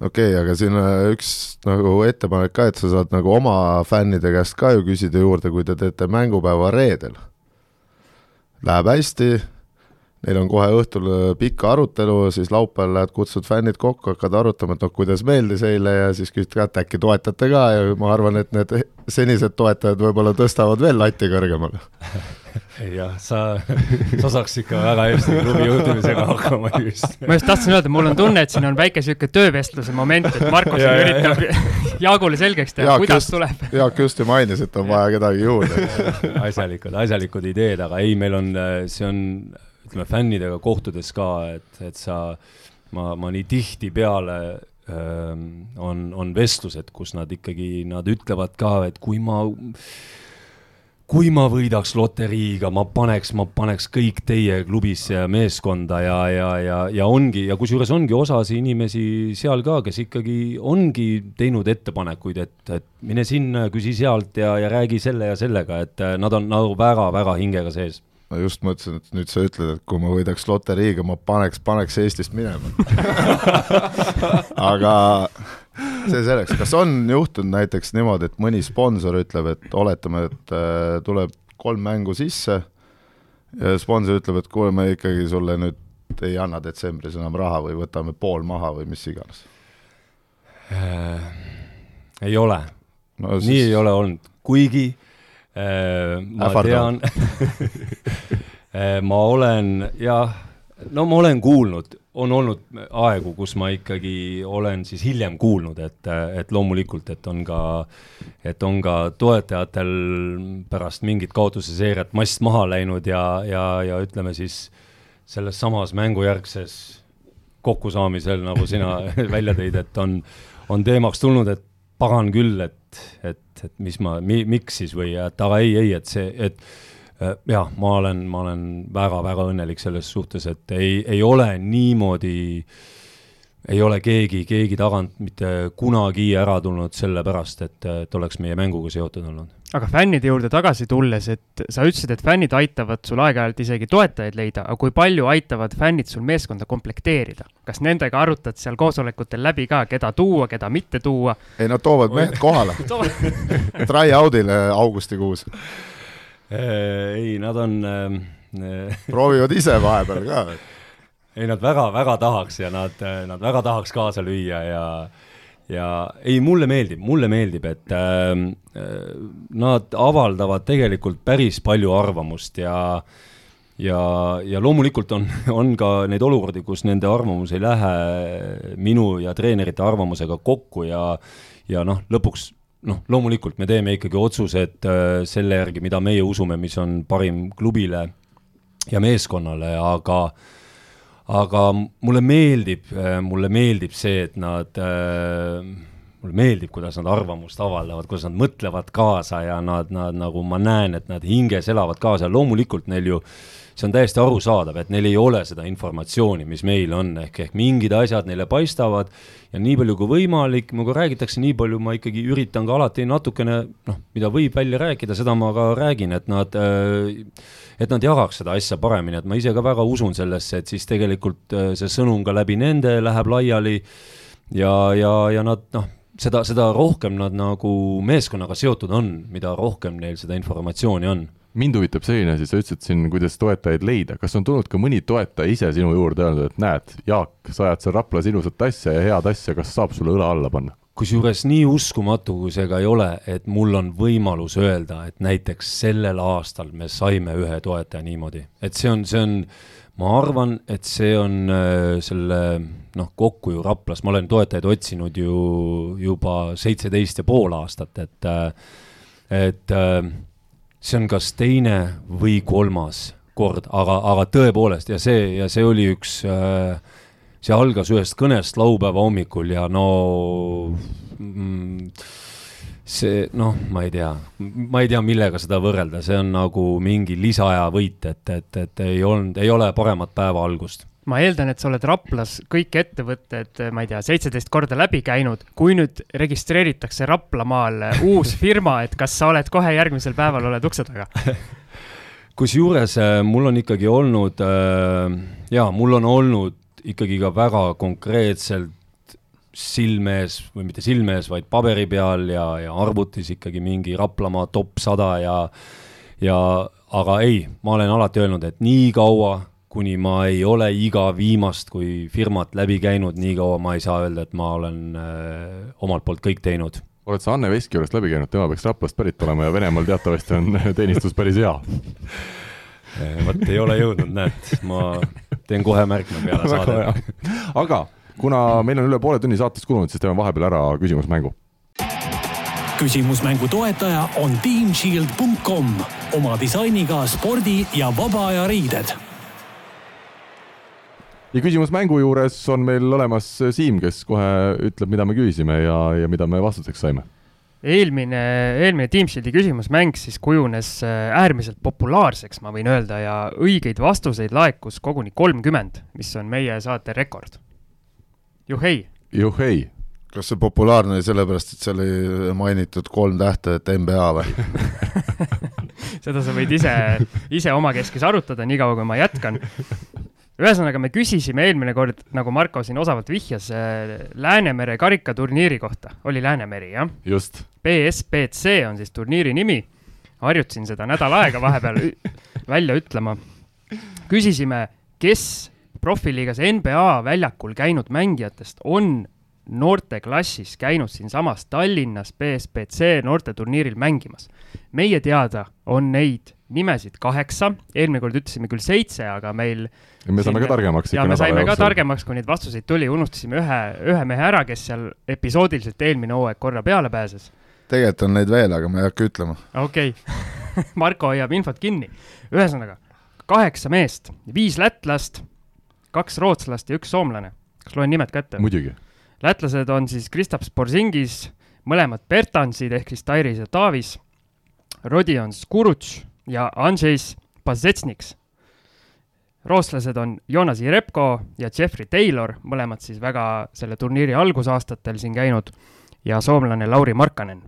okei okay,, aga siin üks nagu ettepanek ka, et sa saad nagu oma fännide käest ka ju küsida juurde, kui te teete mängupäeva reedel. Läheb hästi, neil on kohe õhtul äh, pikk arutelu, siis laupäeval lähed, kutsud fännid kokku, hakkad arutama, et noh, kuidas meeldis eile ja siis küsid ka, et äkki toetate ka ja ma arvan, et need senised toetajad võib-olla tõstavad veel lati kõrgemale [LAUGHS] [LAUGHS] jah, sa, sa saaks ikka väga hästi klubi juhtimisega hakkama just. ma just tahtsin öelda, mul on tunne, et siin on väike sihuke töövestluse moment, et Markus ja, üritab ja, [LAUGHS] Jaagule selgeks teha, kuidas just, tuleb. Jaak just ju mainis, et on vaja kedagi juurde [LAUGHS] asjalikud, asjalikud ideed, aga ei, meil on, see on ütleme, fännidega kohtudes ka, et, et sa, ma, ma nii tihtipeale ähm, on, on vestlused, kus nad ikkagi, nad ütlevad ka, et kui ma kui ma võidaks loteriiga, ma paneks, ma paneks kõik teie klubisse ja meeskonda ja, ja, ja, ja ongi, ja kusjuures ongi osasi inimesi seal ka, kes ikkagi ongi teinud ettepanekuid, et, et mine sinna, küsi sealt ja, ja räägi selle ja sellega, et nad on nagu väga-väga hingega sees. Ma just mõtlesin, et nüüd sa ütled, et kui ma võidaks loteriiga, ma paneks, paneks Eestist minema. [LAUGHS] Aga see selleks, kas on juhtunud näiteks niimoodi, et mõni sponsor ütleb, et oletame, et äh, tuleb kolm mängu sisse ja sponsor ütleb, et kuule, me ikkagi sulle nüüd ei anna detsembris enam raha või võtame pool maha või mis iganes äh,? ei ole no,. Siis... nii ei ole olnud, kuigi Äh, ma Ähvardav. tean [LAUGHS] äh, ma olen jah, no ma olen kuulnud, on olnud aegu, kus ma ikkagi olen siis hiljem kuulnud, et, et loomulikult, et on ka, et on ka toetajatel pärast mingit kaotuse seeriat mast maha läinud ja, ja, ja ütleme siis selles samas mängujärgses kokkusaamisel, nagu sina [LAUGHS] välja tõid, et on, on teemaks tulnud, et pagan küll, et, et, et mis ma mi,, miks siis või et aga ei, ei, et see, et jah, ma olen, ma olen väga-väga õnnelik selles suhtes, et ei, ei ole niimoodi, ei ole keegi, keegi tagant mitte kunagi ära tulnud sellepärast, et, et oleks meie mänguga seotud olnud aga fännide juurde tagasi tulles, et sa ütlesid, et fännid aitavad sul aeg-ajalt isegi toetajaid leida, aga kui palju aitavad fännid sul meeskonda komplekteerida? kas nendega arutad seal koosolekutel läbi ka, keda tuua, keda mitte tuua? ei, nad toovad mehed [LAUGHS] kohale Try-out'ile augustikuus ei, nad on [LAUGHS] proovivad ise vahepeal ka. ei, nad väga-väga tahaks ja nad, nad väga tahaks kaasa lüüa ja ja ei, mulle meeldib, mulle meeldib, et ähm, äh, nad avaldavad tegelikult päris palju arvamust ja ja, ja loomulikult on, [LAUGHS] on ka neid olukordi, kus nende arvamus ei lähe minu ja treenerite arvamusega kokku ja ja noh, lõpuks noh, loomulikult me teeme ikkagi otsused äh, selle järgi, mida meie usume, mis on parim klubile ja meeskonnale, aga äh, aga mulle meeldib, äh, mulle meeldib see, et nad äh, mulle meeldib, kuidas nad arvamust avaldavad, kuidas nad mõtlevad kaasa ja nad, nad nagu ma näen, et nad hinges elavad kaasa. Ja loomulikult neil ju see on täiesti arusaadav, et neil ei ole seda informatsiooni, mis meil on, ehk, ehk mingid asjad neile paistavad ja nii palju kui võimalik, minuga räägitakse, nii palju ma ikkagi üritan ka alati natukene noh, mida võib välja rääkida, seda ma ka räägin, et nad äh, et nad jagaks seda asja paremini, et ma ise ka väga usun sellesse, et siis tegelikult äh, see sõnum ka läbi nende läheb laiali ja, ja, ja nad noh, seda, seda rohkem nad nagu meeskonnaga seotud on, mida rohkem neil seda informatsiooni on mind huvitab selline asi, sa ütlesid siin, kuidas toetajaid leida, kas on tulnud ka mõni toetaja ise sinu juurde öelnud, et näed, Jaak, sa ajad seal Raplas ilusat asja ja head asja, kas saab sulle õla alla panna? kusjuures nii uskumatu, kui see ka ei ole, et mul on võimalus öelda, et näiteks sellel aastal me saime ühe toetaja niimoodi, et see on, see on, ma arvan, et see on äh, selle noh, kokku ju Raplas, ma olen toetajaid otsinud ju juba seitseteist ja pool aastat, et äh, et äh, see on kas teine või kolmas kord, aga, aga tõepoolest ja see, ja see oli üks äh, see algas ühest kõnest laupäeva hommikul ja no mm, see noh, ma ei tea, ma ei tea, millega seda võrrelda, see on nagu mingi lisaaja võit, et, et, et ei olnud, ei ole paremat päeva algust ma eeldan, et sa oled Raplas kõik ettevõtted, ma ei tea, seitseteist korda läbi käinud. kui nüüd registreeritakse Raplamaal uus firma, et kas sa oled kohe järgmisel päeval oled ukse taga? [LAUGHS] kusjuures äh, mul on ikkagi olnud, äh, jaa, mul on olnud ikkagi ka väga konkreetselt silme ees või mitte silme ees, vaid paberi peal ja, ja arvutis ikkagi mingi Raplamaa top sada ja, ja aga ei, ma olen alati öelnud, et nii kaua, kuni ma ei ole iga viimast kui firmat läbi käinud, nii kaua ma ei saa öelda, et ma olen äh, omalt poolt kõik teinud. oled sa Anne Veski juurest läbi käinud, tema peaks Raplast pärit olema ja Venemaal teatavasti on [LAUGHS] teenistus päris hea. vot ei ole jõudnud, näed, ma teen kohe märkme peale saadet. aga kuna meil on üle poole tunni saatest kulunud, siis teeme vahepeal ära küsimusmängu küsimusmängu toetaja on teamshield.com oma disainiga spordi ja vaba aja riided. Ja küsimusmängu juures on meil olemas Siim, kes kohe ütleb, mida me küsisime ja, ja mida me vastuseks saime eelmine, eelmine Teamshieldi küsimusmäng siis kujunes äh, äärmiselt populaarseks, ma võin öelda, ja õigeid vastuseid laekus koguni kolmkümmend, mis on meie saate rekord. juhhei! juhhei! kas see populaarne oli sellepärast, et seal oli mainitud kolm tähte, et NBA või [LAUGHS] seda sa võid ise, ise omakeskis arutada, niikaua kui ma jätkan. Ühesõnaga, me küsisime eelmine kord, nagu Marko siin osavalt vihjas, äh, Läänemere karikaturniiri kohta, oli Läänemeri, jah? just. BSBC on siis turniiri nimi. harjutasin seda nädal aega vahepeal [LAUGHS] välja ütlema. küsisime, kes profiliigas NBA väljakul käinud mängijatest on noorteklassis käinud siinsamas Tallinnas BSBC noorteturniiril mängimas. Meie teada on neid nimesid kaheksa, eelmine kord ütlesime küll seitse, aga meil ja me saime ka targemaks ja me saime ka targemaks, kui neid vastuseid tuli, unustasime ühe, ühe mehe ära, kes seal episoodiliselt eelmine hooaeg korra peale pääses. tegelikult on neid veel, aga ma ei hakka ütlema. okei okay. [LAUGHS] Marko hoiab infot kinni. ühesõnaga, kaheksa meest, viis lätlast, kaks rootslast ja üks soomlane. kas loen nimed ka ette? muidugi lätlased on siis Kristaps Borzingis, mõlemad Bertansid ehk siis Tairis ja Taavis, Rodion Skurutš ja Andrzejs Pazetsniks. rootslased on Jonas Jerebko ja Jeffrey Taylor, mõlemad siis väga selle turniiri algusaastatel siin käinud, ja soomlane Lauri Markkanen.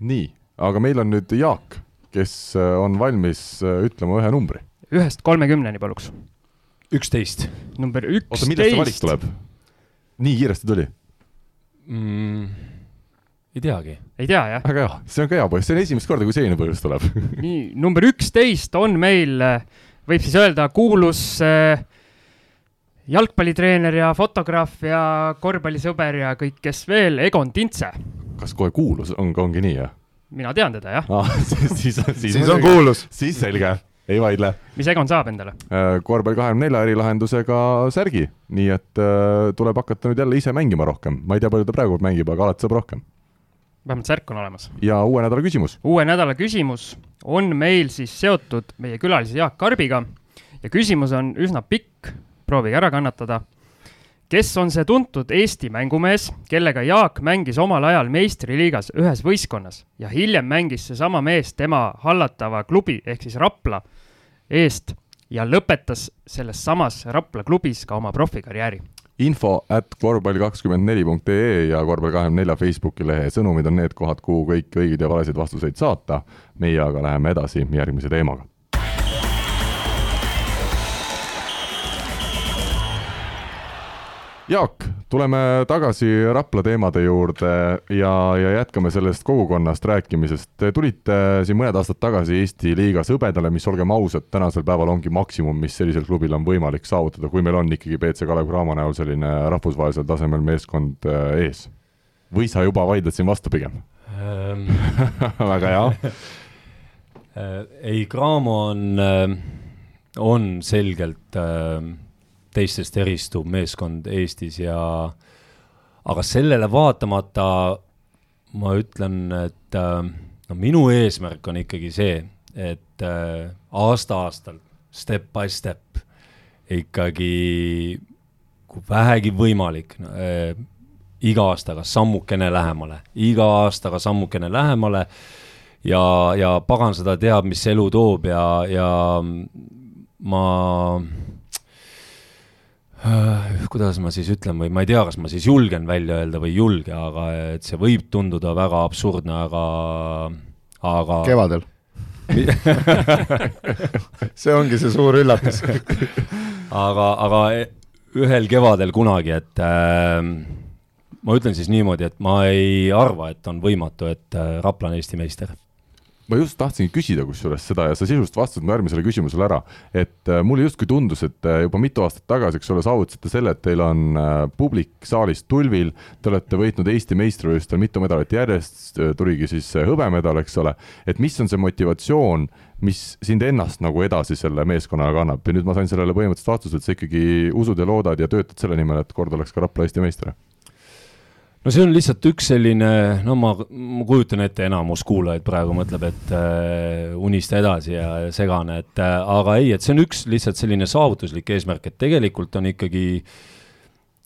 nii, aga meil on nüüd Jaak, kes äh, on valmis äh, ütlema ühe numbri. ühest kolmekümneni paluks. üksteist. number üksteist. oota, millest see valik tuleb? nii kiiresti tuli mm,? Ei teagi. ei tea, jah? väga hea, see on ka hea põhjus, see on esimest korda, kui selline põhjus tuleb [LAUGHS] nii, number üksteist on meil, võib siis öelda, kuulus äh, jalgpallitreener ja fotograaf ja korvpallisõber ja kõik, kes veel, Egon Tintse. kas kohe kuulus on, ongi nii, jah? mina tean teda, jah ah,. siis, [LAUGHS] siis, siis, siis on kuulus. siis selge ei vaidle. mis Egon saab endale? Äh, korvpall kahekümne nelja erilahendusega särgi, nii et äh, tuleb hakata nüüd jälle ise mängima rohkem, ma ei tea, palju ta praegu mängib, aga alati saab rohkem. Vähemalt särk on olemas. ja uue nädala küsimus. uue nädala küsimus on meil siis seotud meie külalise Jaak Karbiga ja küsimus on üsna pikk, proovige ära kannatada kes on see tuntud Eesti mängumees, kellega Jaak mängis omal ajal meistriliigas ühes võistkonnas ja hiljem mängis seesama mees tema hallatava klubi ehk siis Rapla eest ja lõpetas selles samas Rapla klubis ka oma profikarjääri info at korvpall kakskümmend neli punkt ee ja korvpall kahekümne nelja Facebooki lehe sõnumid on need kohad, kuhu kõik õigeid ja valesid vastuseid saata. meie aga läheme edasi järgmise teemaga Jaak, tuleme tagasi Rapla teemade juurde ja, ja jätkame sellest kogukonnast rääkimisest. Te tulite siin mõned aastad tagasi Eesti liigas hõbedale, mis olgem ausad, tänasel päeval ongi maksimum, mis sellisel klubil on võimalik saavutada, kui meil on ikkagi BC Kalev Cramo näol selline rahvusvahelisel tasemel meeskond äh, ees. või sa juba vaidled siin vastu pigem ähm. [LAUGHS] väga hea [LAUGHS] äh, ei, Cramo on, äh, on selgelt äh, teistest eristuv meeskond Eestis ja aga sellele vaatamata ma ütlen, et äh, no minu eesmärk on ikkagi see, et äh, aasta-aastalt, step by step ikkagi kui vähegi võimalik äh, iga aastaga sammukene lähemale, iga aastaga sammukene lähemale ja, ja pagan seda teab, mis elu toob ja, ja ma kuidas ma siis ütlen või ma ei tea, kas ma siis julgen välja öelda või ei julge, aga et see võib tunduda väga absurdne, aga, aga. kevadel [LAUGHS] see ongi see suur üllatus aga, aga ühel kevadel kunagi, et äh, ma ütlen siis niimoodi, et ma ei arva, et on võimatu, et äh, Rapla on Eesti meister. Ma just tahtsingi küsida kusjuures seda ja sa sisuliselt vastasid mu järgmisele küsimusele ära, et äh, mulle justkui tundus, et äh, juba mitu aastat tagasi, eks ole, saavutasite selle, et teil on äh, publik saalis tulvil, te olete võitnud Eesti meistrivõistlustel mitu medalit järjest, tuligi siis hõbemedal, eks ole, et mis on see motivatsioon, mis sind ennast nagu edasi selle meeskonnaga kannab ja nüüd ma sain sellele põhimõtteliselt vastuse, et sa ikkagi usud ja loodad ja töötad selle nimel, et kord oleks ka Rapla Eesti meister no see on lihtsalt üks selline, no ma, ma kujutan ette, enamus kuulajaid praegu mõtleb, et äh, unista edasi ja segane, et äh, aga ei, et see on üks lihtsalt selline saavutuslik eesmärk, et tegelikult on ikkagi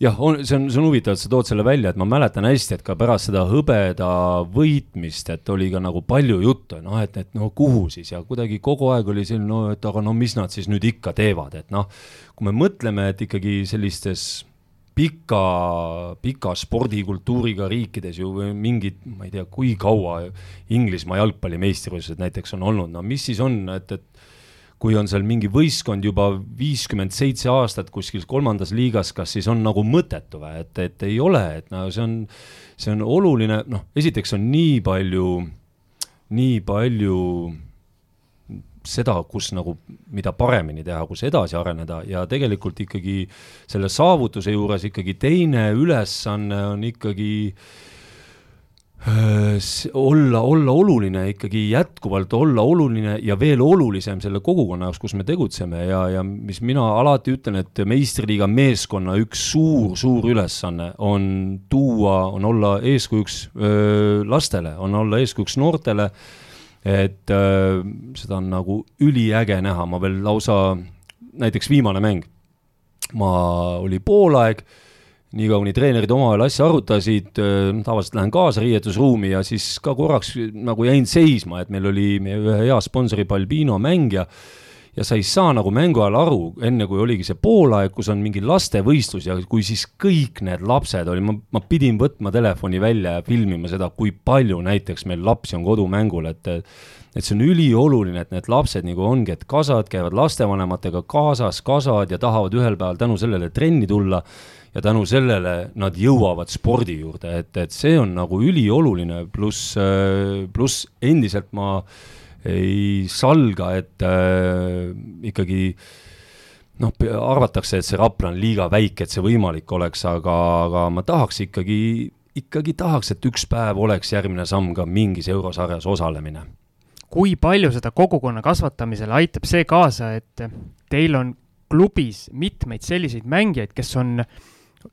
jah, on, see on, see on huvitav, et sa tood selle välja, et ma mäletan hästi, et ka pärast seda hõbeda võitmist, et oli ka nagu palju juttu, noh, et, et no kuhu siis ja kuidagi kogu aeg oli selline, no et aga no mis nad siis nüüd ikka teevad, et noh, kui me mõtleme, et ikkagi sellistes pika, pika spordikultuuriga riikides ju mingid, ma ei tea, kui kaua Inglismaa jalgpallimeistrivõistlused näiteks on olnud, no mis siis on, et, et kui on seal mingi võistkond juba viiskümmend seitse aastat kuskil kolmandas liigas, kas siis on nagu mõttetu või, et, et ei ole, et no see on, see on oluline, noh, esiteks on nii palju, nii palju seda, kus nagu, mida paremini teha, kus edasi areneda ja tegelikult ikkagi selle saavutuse juures ikkagi teine ülesanne on ikkagi äh, olla, olla oluline ikkagi jätkuvalt olla oluline ja veel olulisem selle kogukonna jaoks, kus me tegutseme ja, ja mis mina alati ütlen, et meistriliiga meeskonna üks suur-suur ülesanne on tuua, on olla eeskujuks öö, lastele, on olla eeskujuks noortele et äh, seda on nagu üliäge näha, ma veel lausa, näiteks viimane mäng, ma, oli poolaeg, niikaua kuni treenerid omavahel asja arutasid äh,, tavaliselt lähen kaasa riietusruumi ja siis ka korraks nagu jäin seisma, et meil oli meie ühe hea sponsori Balbino mängija äh, ja sa ei saa nagu mängu ajal aru, enne kui oligi see poolaeg, kus on mingi lastevõistlus ja kui siis kõik need lapsed olid, ma, ma pidin võtma telefoni välja ja filmima seda, kui palju näiteks meil lapsi on kodumängul, et et see on ülioluline, et need lapsed nagu ongi, et kasad käivad lastevanematega kaasas, kasvavad ja tahavad ühel päeval tänu sellele trenni tulla ja tänu sellele nad jõuavad spordi juurde, et, et see on nagu ülioluline, pluss, pluss endiselt ma äh, ei salga, et äh, ikkagi noh, arvatakse, et see Rapla on liiga väike, et see võimalik oleks, aga, aga ma tahaks ikkagi, ikkagi tahaks, et üks päev oleks järgmine samm ka mingis eurosarjas osalemine. kui palju seda kogukonna kasvatamisele aitab see kaasa, et teil on klubis mitmeid selliseid mängijaid, kes on äh,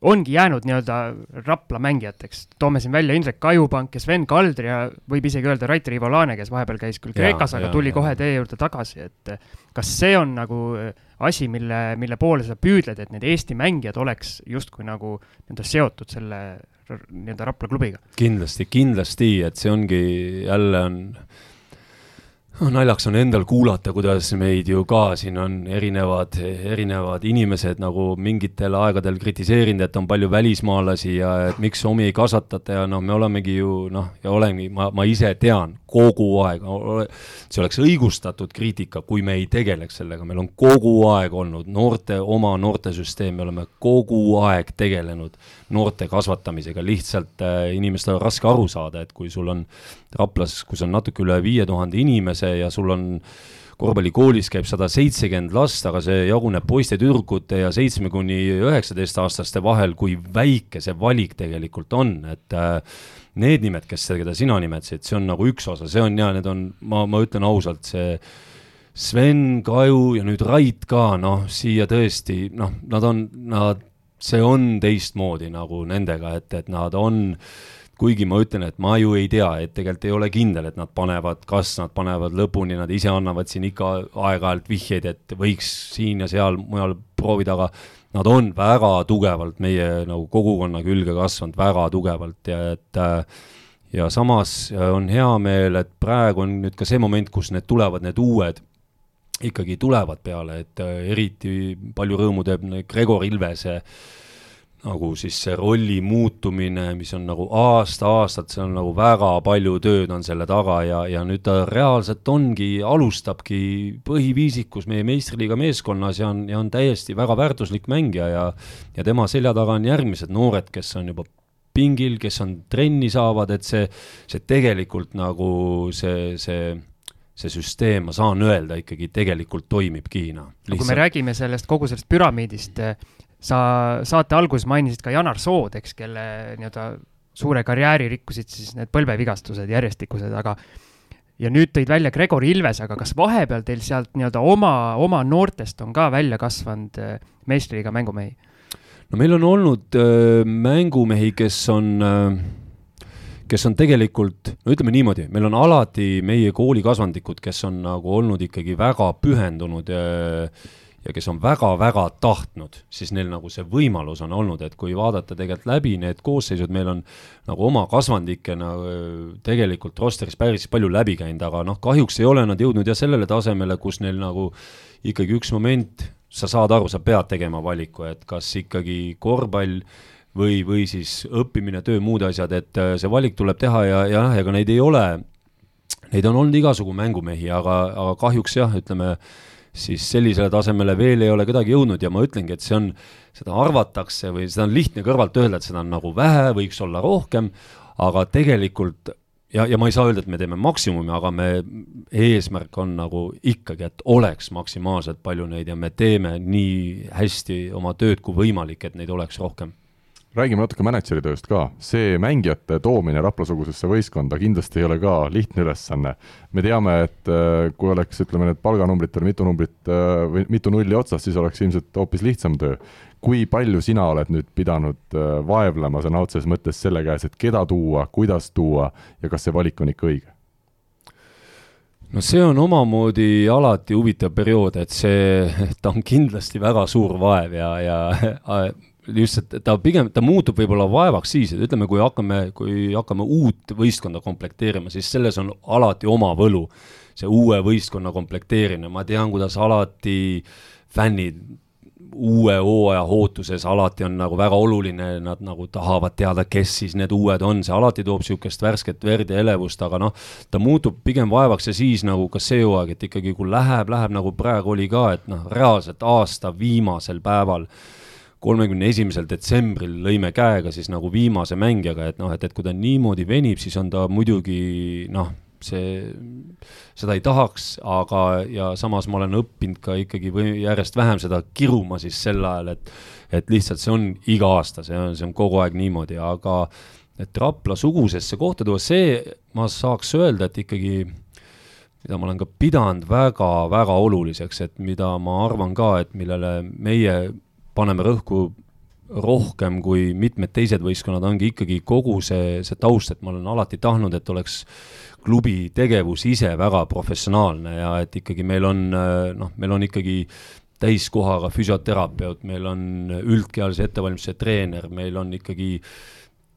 ongi jäänud nii-öelda Rapla mängijateks. toome siin välja Indrek Kajupank ja Sven Kaldri ja võib isegi öelda Raiter Ivolane, kes vahepeal käis küll Kreekas, aga tuli ja. kohe teie juurde tagasi, et kas see on nagu äh, asi, mille, mille poole sa püüdled, et need Eesti mängijad oleks justkui nagu nii-öelda seotud selle nii-öelda Rapla klubiga? kindlasti, kindlasti, et see ongi, jälle on no naljaks on endal kuulata, kuidas meid ju ka siin on erinevad, erinevad inimesed nagu mingitel aegadel kritiseerinud, et on palju välismaalasi ja et miks omi ei kasvatata ja noh, me olemegi ju noh, ja olengi, ma, ma ise tean kogu aeg, see oleks õigustatud kriitika, kui me ei tegeleks sellega, meil on kogu aeg olnud noorte, oma noortesüsteem, me oleme kogu aeg tegelenud noorte kasvatamisega, lihtsalt äh, inimestel on raske aru saada, et kui sul on Raplas, kus on natuke üle viie tuhande inimese ja sul on korvpallikoolis käib sada seitsekümmend last, aga see jaguneb poiste-tüdrukute ja seitsme kuni üheksateistaastaste vahel, kui väike see valik tegelikult on, et äh, need nimed, kes, keda sina nimetasid, see on nagu üks osa, see on ja need on, ma, ma ütlen ausalt, see Sven, Kaju ja nüüd Rait ka, noh, siia tõesti, noh, nad on, nad see on teistmoodi nagu nendega, et, et nad on kuigi ma ütlen, et ma ju ei tea, et tegelikult ei ole kindel, et nad panevad, kas nad panevad lõpuni, nad ise annavad siin ikka aeg-ajalt vihjeid, et võiks siin ja seal mujal proovida, aga nad on väga tugevalt meie nagu kogukonna külge kasvanud, väga tugevalt ja et ja samas on hea meel, et praegu on nüüd ka see moment, kus need tulevad, need uued ikkagi tulevad peale, et äh, eriti palju rõõmu teeb Gregor Ilvese nagu siis see rolli muutumine, mis on nagu aasta-aastalt, see on nagu väga palju tööd on selle taga ja, ja nüüd ta reaalselt ongi, alustabki põhiviisikus meie meistriliiga meeskonnas ja on, ja on täiesti väga väärtuslik mängija ja ja tema selja taga on järgmised noored, kes on juba pingil, kes on trenni saavad, et see, see tegelikult nagu see, see see süsteem, ma saan öelda, ikkagi tegelikult toimibki, noh. kui me räägime sellest, kogu sellest püramiidist, sa saate alguses mainisid ka Janar Sood, eks, kelle nii-öelda suure karjääri rikkusid siis need põlvevigastused järjestikused, aga ja nüüd tõid välja Gregor Ilves, aga kas vahepeal teil sealt nii-öelda oma, oma noortest on ka välja kasvanud äh, meistriga mängumehi? no meil on olnud äh, mängumehi, kes on äh, kes on tegelikult, no ütleme niimoodi, meil on alati meie kooli kasvandikud, kes on nagu olnud ikkagi väga pühendunud äh, ja kes on väga-väga tahtnud, siis neil nagu see võimalus on olnud, et kui vaadata tegelikult läbi need koosseisud, meil on nagu oma kasvandikena tegelikult rosteris päris palju läbi käinud, aga noh, kahjuks ei ole nad jõudnud jah sellele tasemele, kus neil nagu ikkagi üks moment, sa saad aru, sa pead tegema valiku, et kas ikkagi korvpall või, või siis õppimine, töö, muud asjad, et äh, see valik tuleb teha ja, ja jah, ega neid ei ole, neid on olnud igasugu mängumehi, aga, aga kahjuks jah, ütleme siis sellisele tasemele veel ei ole kedagi jõudnud ja ma ütlengi, et see on, seda arvatakse või seda on lihtne kõrvalt öelda, et seda on nagu vähe, võiks olla rohkem, aga tegelikult ja, ja ma ei saa öelda, et me teeme maksimumi, aga me, eesmärk on nagu ikkagi, et oleks maksimaalselt palju neid ja me teeme nii hästi oma tööd kui võimalik, et neid oleks rohkem räägime natuke mänedžeri tööst ka, see mängijate toomine Rapla-sugusesse võistkonda kindlasti ei ole ka lihtne ülesanne. me teame, et äh, kui oleks, ütleme, need palganumbrid veel mitu numbrit äh, või mitu nulli otsas, siis oleks ilmselt hoopis lihtsam töö. kui palju sina oled nüüd pidanud äh, vaevlema sõna otseses mõttes selle käes, et keda tuua, kuidas tuua ja kas see valik on ikka õige? no see on omamoodi alati huvitav periood, et see, ta on kindlasti väga suur vaev ja, ja lihtsalt ta pigem, ta muutub võib-olla vaevaks siis, et ütleme, kui hakkame, kui hakkame uut võistkonda komplekteerima, siis selles on alati oma võlu. see uue võistkonna komplekteerimine, ma tean, kuidas alati fännid uue hooaja ootuses alati on nagu väga oluline, nad nagu tahavad teada, kes siis need uued on, see alati toob niisugust värsket verd ja elevust, aga noh, ta muutub pigem vaevaks ja siis nagu ka see hooaeg, et ikkagi kui läheb, läheb nagu praegu oli ka, et noh, reaalselt aasta viimasel päeval kolmekümne esimesel detsembril lõime käega siis nagu viimase mängijaga, et noh, et, et kui ta niimoodi venib, siis on ta muidugi noh, see, seda ei tahaks, aga, ja samas ma olen õppinud ka ikkagi või järjest vähem seda kiruma siis sel ajal, et et lihtsalt see on iga aasta, see on, see on kogu aeg niimoodi, aga et Rapla-sugusesse kohta tuua, see ma saaks öelda, et ikkagi mida ma olen ka pidanud väga-väga oluliseks, et mida ma arvan ka, et millele meie paneme rõhku rohkem kui mitmed teised võistkonnad, ongi ikkagi kogu see, see taust, et ma olen alati tahtnud, et oleks klubi tegevus ise väga professionaalne ja et ikkagi meil on noh, meil on ikkagi täiskohaga füsioterapeut, meil on üldkehalise ettevalmistuse treener, meil on ikkagi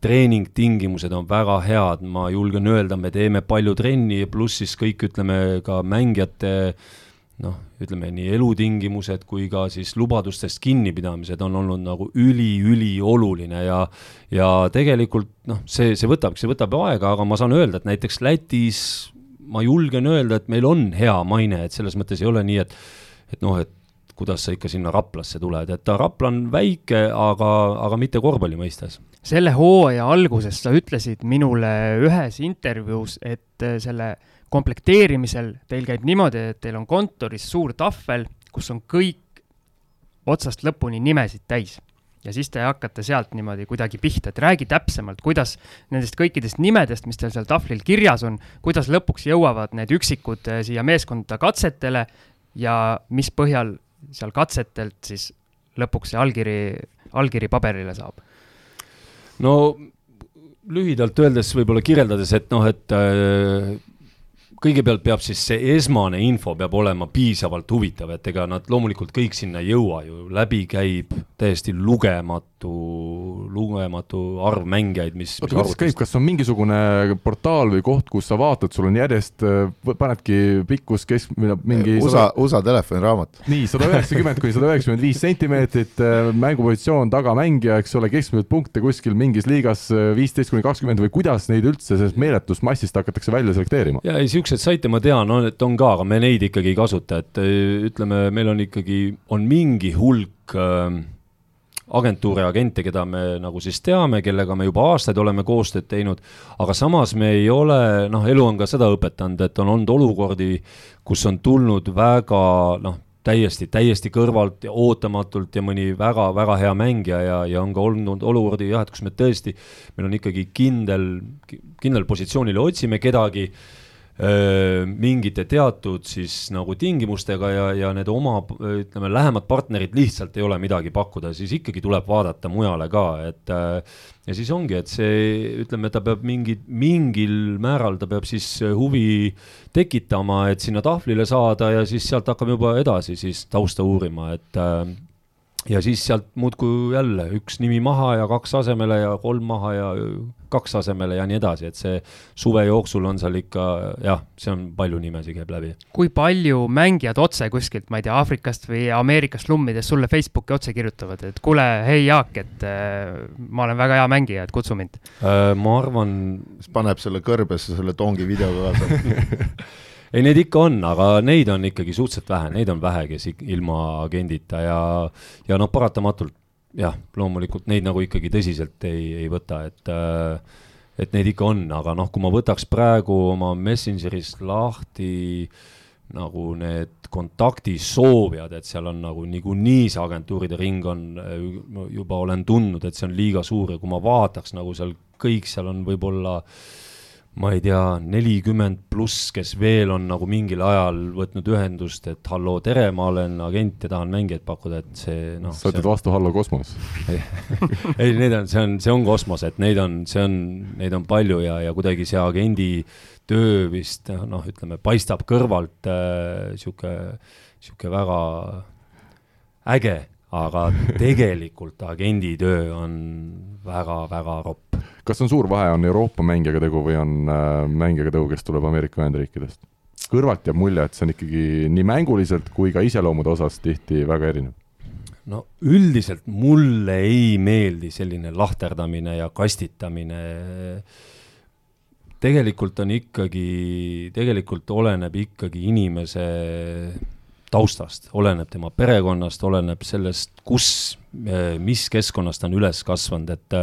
treeningtingimused on väga head, ma julgen öelda, me teeme palju trenni, pluss siis kõik, ütleme, ka mängijate äh, noh, ütleme nii elutingimused kui ka siis lubadustest kinnipidamised on olnud nagu üliülioluline ja ja tegelikult noh, see, see võtab, see võtab aega, aga ma saan öelda, et näiteks Lätis ma julgen öelda, et meil on hea maine, et selles mõttes ei ole nii, et et noh, et kuidas sa ikka sinna Raplasse tuled, et Rapla on väike, aga, aga mitte korvpalli mõistes. selle hooaja alguses sa ütlesid minule ühes intervjuus, et selle komplekteerimisel teil käib niimoodi, et teil on kontoris suur tahvel, kus on kõik otsast lõpuni nimesid täis. ja siis te hakkate sealt niimoodi kuidagi pihta, et räägi täpsemalt, kuidas nendest kõikidest nimedest, mis teil seal tahvlil kirjas on, kuidas lõpuks jõuavad need üksikud eh, siia meeskonda katsetele ja mis põhjal seal katsetelt siis lõpuks see allkiri, allkiri paberile saab? no lühidalt öeldes, võib-olla kirjeldades, et noh, et äh, kõigepealt peab siis see esmane info peab olema piisavalt huvitav, et ega nad loomulikult kõik sinna ei jõua ju, läbi käib täiesti lugematu, lugematu arv mängijaid, mis oota, kuidas käib, kas on mingisugune portaal või koht, kus sa vaatad, sul on järjest, panedki pikkus, kesk-, mingi USA, USA telefoniraamat. nii, sada üheksakümmend kuni sada üheksakümmend viis sentimeetrit, mängupositsioon, tagamängija, eks ole, keskmiselt punkte kuskil mingis liigas viisteist kuni kakskümmend või kuidas neid üldse sellest meeletust massist hakatakse välja selekteerima? ja ei, niisuguseid saite ma tean, on, et on ka, aga me neid ikkagi ei kasuta, et ütleme, meil on ikkagi, on mingi hulk äh, agentuure, agente, keda me nagu siis teame, kellega me juba aastaid oleme koostööd teinud, aga samas me ei ole, noh, elu on ka seda õpetanud, et on olnud olukordi, kus on tulnud väga noh, täiesti, täiesti kõrvalt ja ootamatult ja mõni väga-väga hea mängija ja, ja on ka olnud olukordi jah, et kus me tõesti, meil on ikkagi kindel, kindlal positsioonil otsime kedagi mingite teatud siis nagu tingimustega ja, ja need oma, ütleme, lähemad partnerid lihtsalt ei ole midagi pakkuda, siis ikkagi tuleb vaadata mujale ka, et ja siis ongi, et see, ütleme, ta peab mingi, mingil määral ta peab siis huvi tekitama, et sinna tahvlile saada ja siis sealt hakkame juba edasi siis tausta uurima, et ja siis sealt muudkui jälle üks nimi maha ja kaks asemele ja kolm maha ja kaks asemele ja nii edasi, et see suve jooksul on seal ikka jah, see on palju nimesid käib läbi. kui palju mängijad otse kuskilt, ma ei tea, Aafrikast või Ameerikast lummidest sulle Facebooki otse kirjutavad, et kuule, hei Jaak, et äh, ma olen väga hea mängija, et kutsu mind äh,? ma arvan. paneb selle kõrbesse selle tongi videoga [LAUGHS] kaasa ei, neid ikka on, aga neid on ikkagi suhteliselt vähe, neid on vähe, kes ilma agendita ja, ja noh, paratamatult jah, loomulikult neid nagu ikkagi tõsiselt ei, ei võta, et äh, et neid ikka on, aga noh, kui ma võtaks praegu oma Messengerist lahti nagu need kontaktisoovijad, et seal on nagu niikuinii see agentuuride ring on, juba olen tundnud, et see on liiga suur ja kui ma vaataks nagu seal kõik, seal on võib-olla äh, ma ei tea, nelikümmend pluss, kes veel on nagu mingil ajal võtnud ühendust, et halloo, tere, ma olen agent ja tahan mängijaid pakkuda, et see noh. sa ütled vastu Hallo Kosmos [LAUGHS] ei, neid on, see on, see on kosmos, et neid on, see on, neid on palju ja, ja kuidagi see agendi töö vist noh, ütleme, paistab kõrvalt äh, sihuke, sihuke väga äge, aga tegelikult agendi töö on väga-väga ropp kas on suur vahe, on Euroopa mängijaga tegu või on äh, mängijaga tegu, kes tuleb Ameerika Ühendriikidest? kõrvalt jääb mulje, et see on ikkagi nii mänguliselt kui ka iseloomude osas tihti väga erinev. no üldiselt mulle ei meeldi selline lahterdamine ja kastitamine. tegelikult on ikkagi, tegelikult oleneb ikkagi inimese taustast, oleneb tema perekonnast, oleneb sellest, kus, mis keskkonnas ta on üles kasvanud, et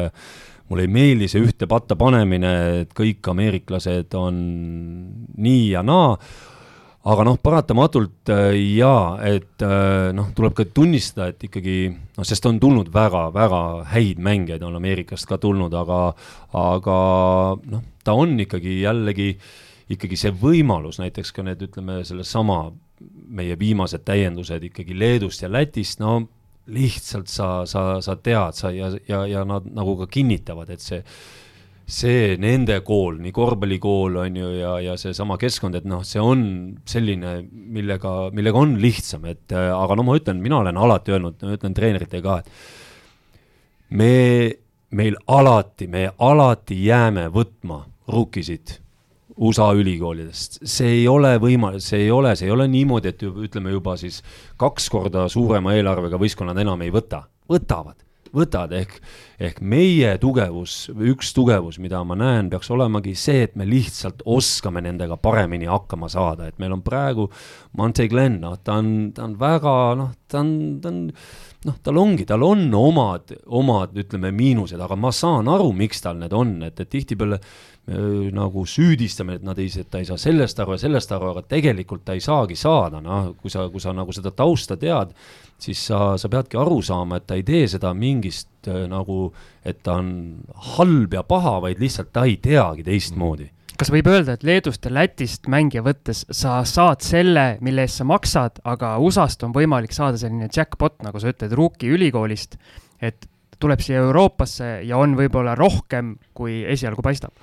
mulle ei meeldi see ühte patta panemine, et kõik ameeriklased on nii ja naa, aga noh, paratamatult äh, jaa, et äh, noh, tuleb ka tunnistada, et ikkagi noh, sest on tulnud väga-väga häid mängijaid, on Ameerikast ka tulnud, aga, aga noh, ta on ikkagi jällegi, ikkagi see võimalus, näiteks ka need, ütleme, sellesama meie viimased täiendused ikkagi Leedust ja Lätist, no lihtsalt sa, sa, sa tead, sa ja, ja, ja nad nagu ka kinnitavad, et see, see nende kool, nii korvpallikool on ju, ja, ja seesama keskkond, et noh, see on selline, millega, millega on lihtsam, et aga no ma ütlen, mina olen alati öelnud, ma ütlen treeneritele ka, et me, meil alati, me alati jääme võtma rukkisid USA ülikoolidest, see ei ole võimalik, see ei ole, see ei ole niimoodi, et ütleme juba siis kaks korda suurema eelarvega võistkonnad enam ei võta, võtavad, võtavad, ehk, ehk meie tugevus, üks tugevus, mida ma näen, peaks olemagi see, et me lihtsalt oskame nendega paremini hakkama saada, et meil on praegu Monte Glen, noh, ta on, ta on väga, noh, ta on, ta on noh, tal ongi, tal on omad, omad, ütleme, miinused, aga ma saan aru, miks tal need on, et, et tihtipeale nagu süüdistame, et nad ei, ta ei saa sellest aru ja sellest aru, aga tegelikult ta ei saagi saada, noh, kui sa, kui sa nagu seda tausta tead, siis sa, sa peadki aru saama, et ta ei tee seda mingist nagu, et ta on halb ja paha, vaid lihtsalt ta ei teagi teistmoodi. Kas võib öelda, et Leedust ja Lätist mängija võttes sa saad selle, mille eest sa maksad, aga USA-st on võimalik saada selline jackpot, nagu sa ütled, Ruki ülikoolist, et tuleb siia Euroopasse ja on võib-olla rohkem, kui esialgu paistab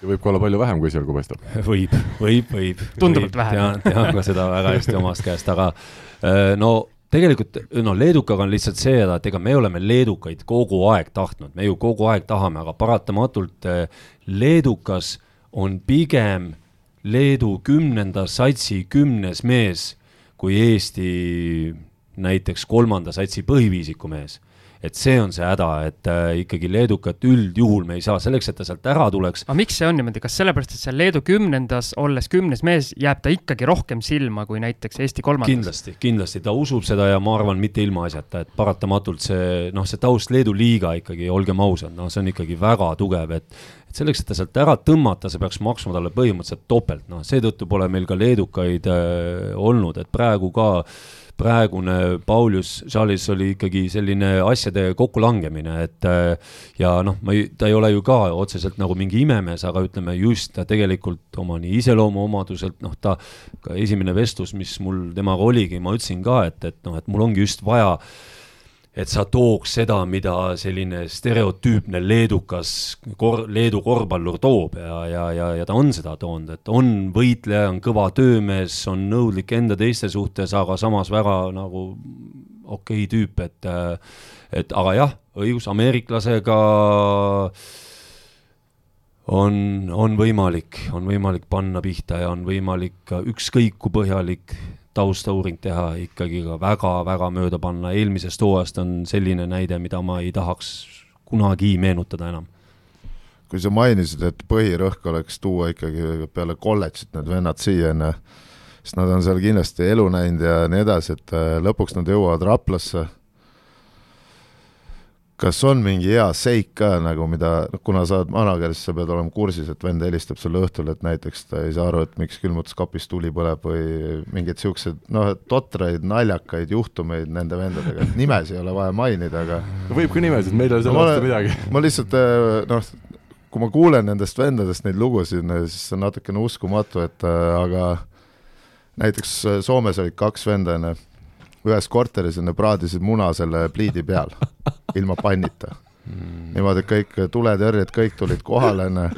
ja võib ka olla palju vähem, kui esialgu paistab. [LAUGHS] võib, võib, võib. tundub, et vähem. tean, tean ka seda väga hästi omast käest, aga äh, no tegelikult no leedukaga on lihtsalt see, et ega me oleme leedukaid kogu aeg tahtnud, me ju kogu aeg tahame, aga paratamatult äh, leedukas on pigem Leedu kümnenda satsi kümnes mees kui Eesti näiteks kolmanda satsi põhiviisiku mees et see on see häda, et äh, ikkagi leedukat üldjuhul me ei saa, selleks, et ta sealt ära tuleks. aga miks see on niimoodi, kas sellepärast, et seal Leedu kümnendas, olles kümnes mees, jääb ta ikkagi rohkem silma kui näiteks Eesti kolmandas? kindlasti, kindlasti, ta usub seda ja ma arvan, mitte ilmaasjata, et paratamatult see noh, see taust Leedu liiga ikkagi, olgem ausad, noh, see on ikkagi väga tugev, et et selleks, et ta sealt ära tõmmata, see peaks maksma talle põhimõtteliselt topelt, noh, seetõttu pole meil ka leedukaid äh, olnud, et praegu ka äh, praegune Paulius Charles oli ikkagi selline asjade kokkulangemine, et äh, ja noh, ma ei, ta ei ole ju ka otseselt nagu mingi imemees, aga ütleme just ta tegelikult oma nii iseloomuomaduselt, noh, ta ka esimene vestlus, mis mul temaga oligi, ma ütlesin ka, et, et noh, et mul ongi just vaja äh, et sa tooks seda, mida selline stereotüüpne leedukas kor-, Leedu korvpallur toob ja, ja, ja, ja ta on seda toonud, et on võitleja, on kõva töömees, on nõudlik enda teiste suhtes, aga samas väga nagu okei okay tüüp, et et aga jah, õigus, ameeriklasega on, on võimalik, on võimalik panna pihta ja on võimalik ükskõik kui põhjalik taustauuring teha, ikkagi ka väga-väga mööda panna, eelmisest hooajast on selline näide, mida ma ei tahaks kunagi meenutada enam. kui sa mainisid, et põhirõhk oleks tuua ikkagi peale kolledžit need vennad siia enne, sest nad on seal kindlasti elu näinud ja nii edasi, et äh, lõpuks nad jõuavad Raplasse kas on mingi hea seik ka nagu, mida, noh kuna sa oled manager, siis sa pead olema kursis, et vend helistab sulle õhtul, et näiteks ta ei saa aru, et miks külmutuskapis tuli põleb või mingeid niisuguseid noh, totraid, naljakaid juhtumeid nende vendadega, et nimesid ei ole vaja mainida, aga võib ka nimesid, meil ei ole selle vastu midagi. ma lihtsalt äh, noh, kui ma kuulen nendest vendadest neid lugusid, siis see on natukene uskumatu, et äh, aga näiteks äh, Soomes olid kaks venda, onju ühes korteris ja nad praadisid muna selle pliidi peal, ilma pannita mm.. niimoodi, kõik tuletõrjed, kõik tulid kohale, onju.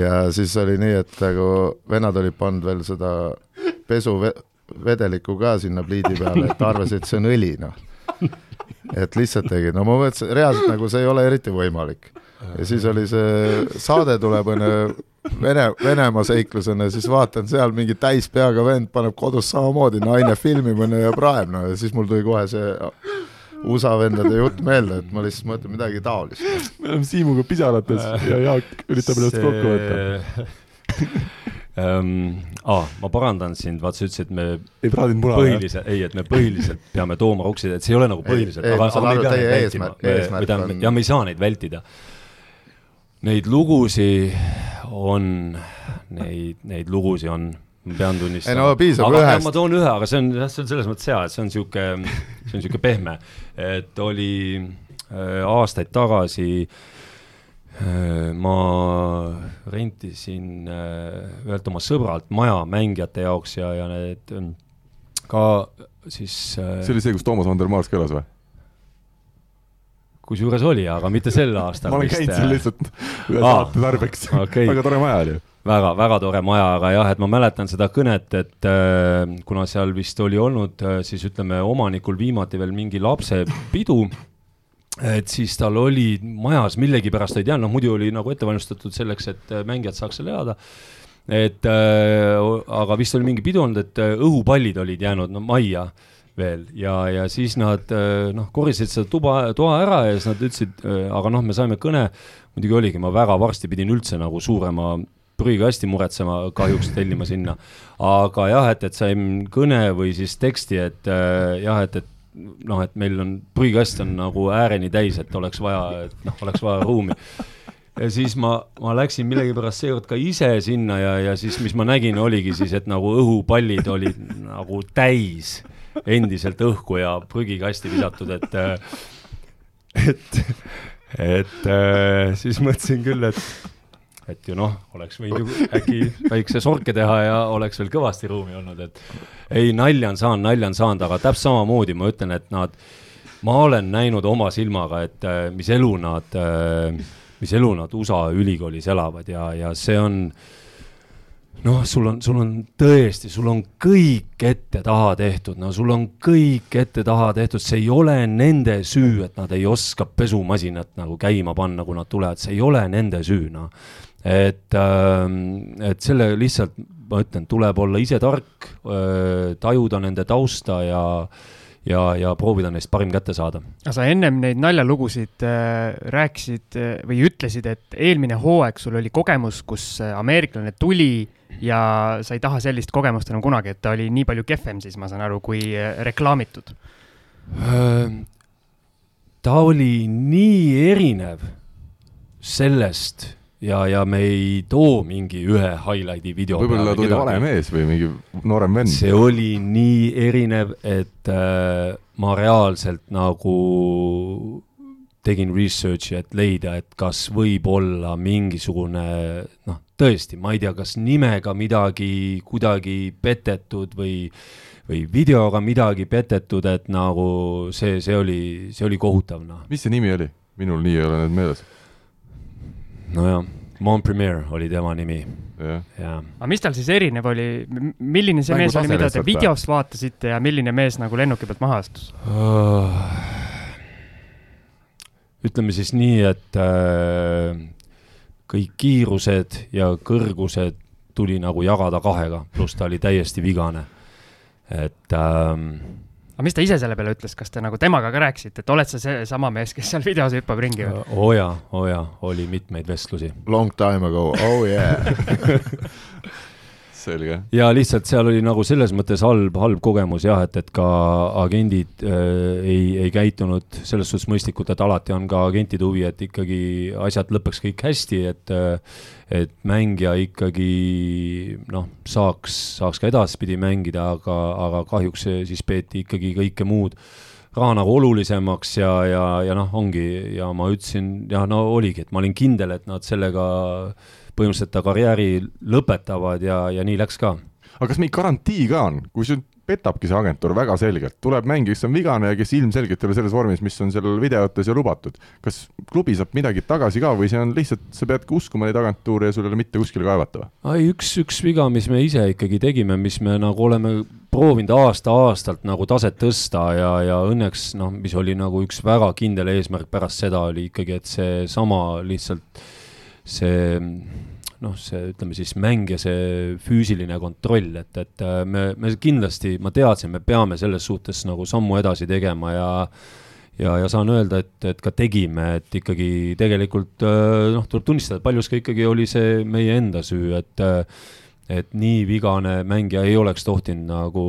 ja siis oli nii, et nagu vennad olid pannud veel seda pesuvedelikku ka sinna pliidi peale, et arvasid, et see on õli, noh. et lihtsalt tegid, no ma mõtlesin, reaalselt nagu see ei ole eriti võimalik. ja siis oli see, saade tuleb, onju Vene, Venemaa seiklusena, siis vaatan seal mingi täis peaga vend paneb kodus samamoodi naine filmima ja praeb, no ja siis mul tuli kohe see USA vendade jutt meelde, et ma lihtsalt mõtlen midagi taolist. me oleme Siimuga pisarates ja Jaak üritab ennast kokku võtta [LAUGHS] um,. Ah, ma parandan sind, vaat sa ütlesid, et me ei praadinud muna, põhiliselt, ei, et me põhiliselt peame tooma ruksid, et see ei ole nagu põhiliselt, aga, aga me ei pea neid vältima, või tähendab, jah, me ei saa neid vältida. Neid lugusid on, neid, neid lugusid on, ma pean tunnistama. ei no piisab aga, ühest. ma toon ühe, aga see on, see on selles mõttes hea, et see on niisugune, see on niisugune pehme, et oli äh, aastaid tagasi äh, ma rentisin äh, ühelt oma sõbralt maja mängijate jaoks ja, ja need ka siis äh, see oli see, kus Toomas Vandermaas ka elas või? Kusjuures oli, aga mitte sel [LAUGHS] aastal. ma olen käinud seal lihtsalt ühe saate tarbeks okay. [LAUGHS] väga tore maja oli väga, väga tore maja, aga jah, et ma mäletan seda kõnet, et äh, kuna seal vist oli olnud äh, siis ütleme, omanikul viimati veel mingi lapsepidu, et siis tal oli majas millegipärast, ei tea, noh muidu oli nagu ette valmistatud selleks, et äh, mängijad saaks seal elada, et äh, aga vist oli mingi pidu olnud, et äh, õhupallid olid jäänud no majja veel ja, ja siis nad äh, noh, koristasid seda tuba, toa ära ja siis nad ütlesid, äh, aga noh, me saime kõne, muidugi oligi, ma väga varsti pidin üldse nagu suurema prügikasti muretsema, kahjuks tellima sinna. aga jah, et, et sain kõne või siis teksti, et äh, jah, et, et noh, et meil on, prügikast on nagu ääreni täis, et oleks vaja, et noh, oleks vaja ruumi. ja siis ma, ma läksin millegipärast seekord ka ise sinna ja, ja siis, mis ma nägin, oligi siis, et nagu õhupallid olid nagu täis endiselt õhku ja prügikasti visatud, et, et, et siis mõtlesin küll, et, et ju noh, oleks võinud ju äkki väikse sorke teha ja oleks veel kõvasti ruumi olnud, et ei, nalja on saanud, nalja on saanud, aga täpselt samamoodi ma ütlen, et nad, ma olen näinud oma silmaga, et mis elu nad, mis elu nad USA ülikoolis elavad ja, ja see on noh, sul on, sul on tõesti, sul on kõik ette-taha tehtud, no sul on kõik ette-taha tehtud, see ei ole nende süü, et nad ei oska pesumasinat nagu käima panna, kui nad tulevad, see ei ole nende süü, noh. et äh,, et selle lihtsalt, ma ütlen, tuleb olla ise tark äh,, tajuda nende tausta ja ja, ja proovida neist parim kätte saada. aga sa ennem neid naljalugusid äh, rääkisid äh, või ütlesid, et eelmine hooaeg sul oli kogemus, kus äh, ameeriklane tuli ja sa ei taha sellist kogemust enam kunagi, et ta oli nii palju kehvem siis, ma saan aru, kui äh, reklaamitud. ta oli nii erinev sellest ja, ja me ei too mingi ühe highlight'i video võib-olla tuli vale mees või mingi noorem vend. see oli nii erinev, et äh, ma reaalselt nagu tegin research'i, et leida, et kas võib olla mingisugune noh, tõesti, ma ei tea, kas nimega midagi kuidagi petetud või või videoga midagi petetud, et nagu see, see oli, see oli kohutav, noh. mis see nimi oli? minul nii ei ole nüüd meeles nojah, Mon Premier oli tema nimi. aga mis tal siis erinev oli, milline see Mängu mees oli, mida te videost vaatasite ja milline mees nagu lennuki pealt maha astus uh,? Ütleme siis nii, et uh, kõik kiirused ja kõrgused tuli nagu jagada kahega, pluss ta oli täiesti vigane. et um, aga mis ta ise selle peale ütles, kas te nagu temaga ka rääkisite, et oled sa seesama mees, kes seal videos hüppab ringi või? oo oh jaa, oo oh jaa, oli mitmeid vestlusi. Long time ago, oh yeah [LAUGHS] [LAUGHS] selge. ja lihtsalt seal oli nagu selles mõttes halb, halb kogemus jah, et, et ka agendid äh, ei, ei käitunud selles suhtes mõistlikult, et alati on ka agentide huvi, et ikkagi asjad lõpeks kõik hästi, et äh, et mängija ikkagi noh, saaks, saaks ka edaspidi mängida, aga, aga kahjuks siis peeti ikkagi kõike muud raha nagu olulisemaks ja, ja, ja noh, ongi ja ma ütlesin ja no oligi, et ma olin kindel, et nad sellega põhimõtteliselt ta karjääri lõpetavad ja, ja nii läks ka. aga kas mingi garantii ka on, kui sind petabki see agentuur väga selgelt, tuleb mängija, kes on vigane ja kes ilmselgelt ei ole selles vormis, mis on seal videotes ja lubatud. kas klubi saab midagi tagasi ka või see on lihtsalt, sa peadki uskuma neid agentuure ja sul ei ole mitte kuskile kaevata või? ei, üks, üks viga, mis me ise ikkagi tegime, mis me nagu oleme proovinud aasta-aastalt nagu taset tõsta ja, ja õnneks noh, mis oli nagu üks väga kindel eesmärk pärast seda oli ikkagi, et seesama lihtsalt see noh, see ütleme siis mäng ja see füüsiline kontroll, et, et äh, me, me kindlasti, ma teadsin, me peame selles suhtes nagu sammu edasi tegema ja ja, ja saan öelda, et, et ka tegime, et ikkagi tegelikult äh, noh, tuleb tunnistada, et paljuski ikkagi oli see meie enda süü, et äh, et nii vigane mängija ei oleks tohtinud nagu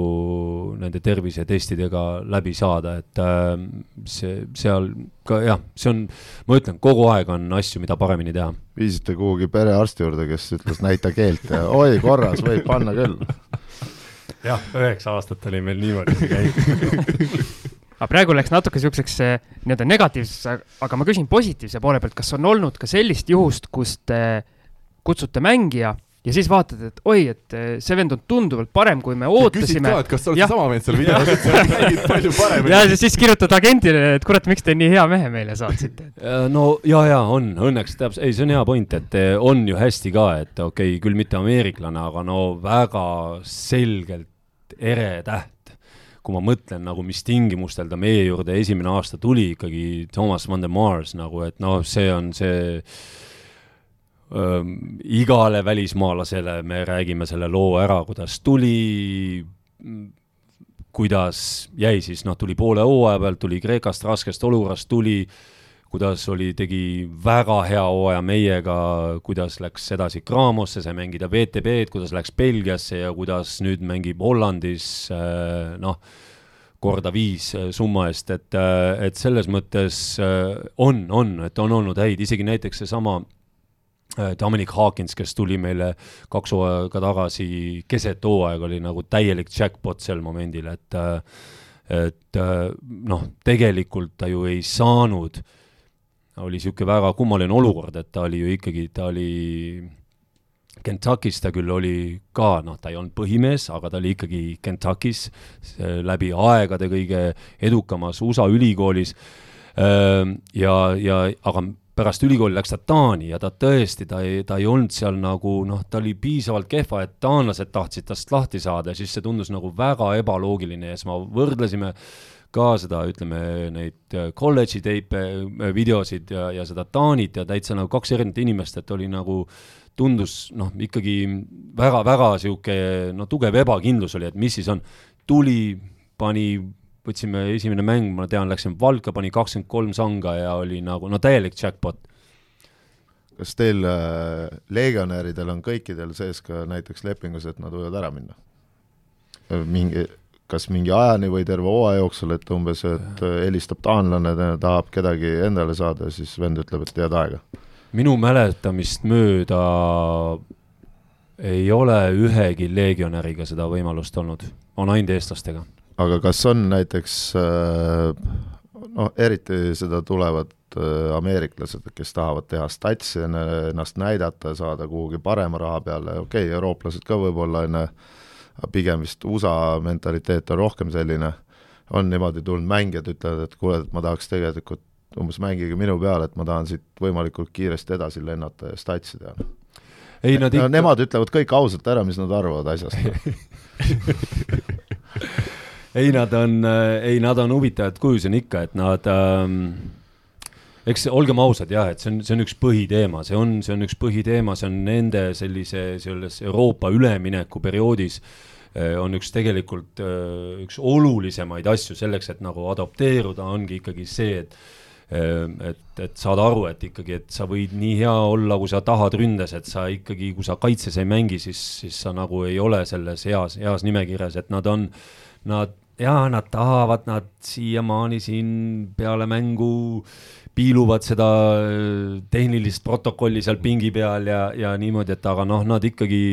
nende tervisetestidega läbi saada, et äh, see, seal ka jah, see on, ma ütlen, kogu aeg on asju, mida paremini teha. viisite kuhugi perearsti juurde, kes ütles näita keelt ja oi, korras, võib panna küll. jah, üheksa aastat oli meil niimoodi käib [LAUGHS] aga praegu läks natuke niisuguseks eh, nii-öelda negatiivseks, aga ma küsin positiivse poole pealt, kas on olnud ka sellist juhust, kus te kutsute mängija ja siis vaatad, et oi, et eh, see vend on tunduvalt parem, kui me ootasime. küsid ka, et kas sa oled sama vend seal [LAUGHS] videos, et sa mängid palju paremini. ja siis kirjutad agendile, et kurat, miks te nii hea mehe meile saatsite. no ja, ja on, õnneks täpselt, ei, see on hea point, et eh, on ju hästi ka, et okei okay,, küll mitte ameeriklane, aga no väga selgelt ere täht kui ma mõtlen nagu, mis tingimustel ta meie juurde esimene aasta tuli ikkagi, Thomas Van der Mars nagu, et noh, see on see igale välismaalasele me räägime selle loo ära, kuidas tuli, kuidas jäi siis, noh, tuli poole hooaja pealt, tuli Kreekast raskest olukorrast, tuli, kuidas oli, tegi väga hea hooaja meiega, kuidas läks edasi Craamosse, sai mängida WTB-d, kuidas läks Belgiasse ja kuidas nüüd mängib Hollandis, noh, korda viis summa eest, et, et selles mõttes on, on, et on olnud häid, isegi näiteks seesama Dominic Hawkins, kes tuli meile kaks hooaega tagasi keset hooaega, oli nagu täielik jackpot sel momendil, et äh, et äh, noh, tegelikult ta ju ei saanud, oli niisugune väga kummaline olukord, et ta oli ju ikkagi, ta oli Kentuckis ta küll oli ka, noh, ta ei olnud põhimees, aga ta oli ikkagi Kentuckis läbi aegade kõige edukamas USA ülikoolis. Ja, ja aga pärast ülikooli läks ta Taani ja ta tõesti, ta ei, ta ei olnud seal nagu noh, ta oli piisavalt kehva, et taanlased tahtsid tast lahti saada ja siis see tundus nagu väga ebaloogiline ja siis me võrdlesime ka seda, ütleme, neid kolledži teipe, videosid ja, ja seda Taanit ja täitsa nagu kaks erinevat inimest, et oli nagu tundus noh, ikkagi väga-väga niisugune no tugev ebakindlus oli, et mis siis on. tuli, pani võtsime esimene mäng, ma tean, läksin Valka, pani kakskümmend kolm sanga ja oli nagu no täielik jackpot. kas teil äh, legionäridel on kõikidel sees ka näiteks lepingus, et nad võivad ära minna? mingi, kas mingi ajani või terve hooaja jooksul, et umbes, et äh, helistab taanlane, tahab kedagi endale saada, siis vend ütleb, et head aega? minu mäletamist mööda ei ole ühegi legionäriga seda võimalust olnud, on ainult eestlastega. Aga kas on näiteks noh, eriti seda tulevad ameeriklased, kes tahavad teha statsi, ennast näidata, saada kuhugi parema raha peale, okei okay,, eurooplased ka võib-olla, on ju, pigem vist USA mentaliteet on rohkem selline, on niimoodi tulnud mängijad, ütlevad, et kuule, et ma tahaks tegelikult umbes mängige minu peale, et ma tahan siit võimalikult kiiresti edasi lennata ja statsi teha. ei, nad ikka Nemad ütlevad kõik ausalt ära, mis nad arvavad asjast [LAUGHS] [LAUGHS] ei, nad on, ei, nad on huvitavad kuju, see on ikka, et nad ähm, eks olgem ausad jah, et see on, see on üks põhiteema, see on, see on üks põhiteema, see on nende sellise, selles Euroopa üleminekuperioodis äh, on üks tegelikult äh, üks olulisemaid asju selleks, et nagu adapteeruda, ongi ikkagi see, et äh, et, et saada aru, et ikkagi, et sa võid nii hea olla, kui sa tahad ründes, et sa ikkagi, kui sa kaitses ei mängi, siis, siis sa nagu ei ole selles heas, heas nimekirjas, et nad on, nad jaa, nad tahavad, nad siiamaani siin peale mängu piiluvad seda äh, tehnilist protokolli seal pingi peal ja, ja niimoodi, et aga noh, nad ikkagi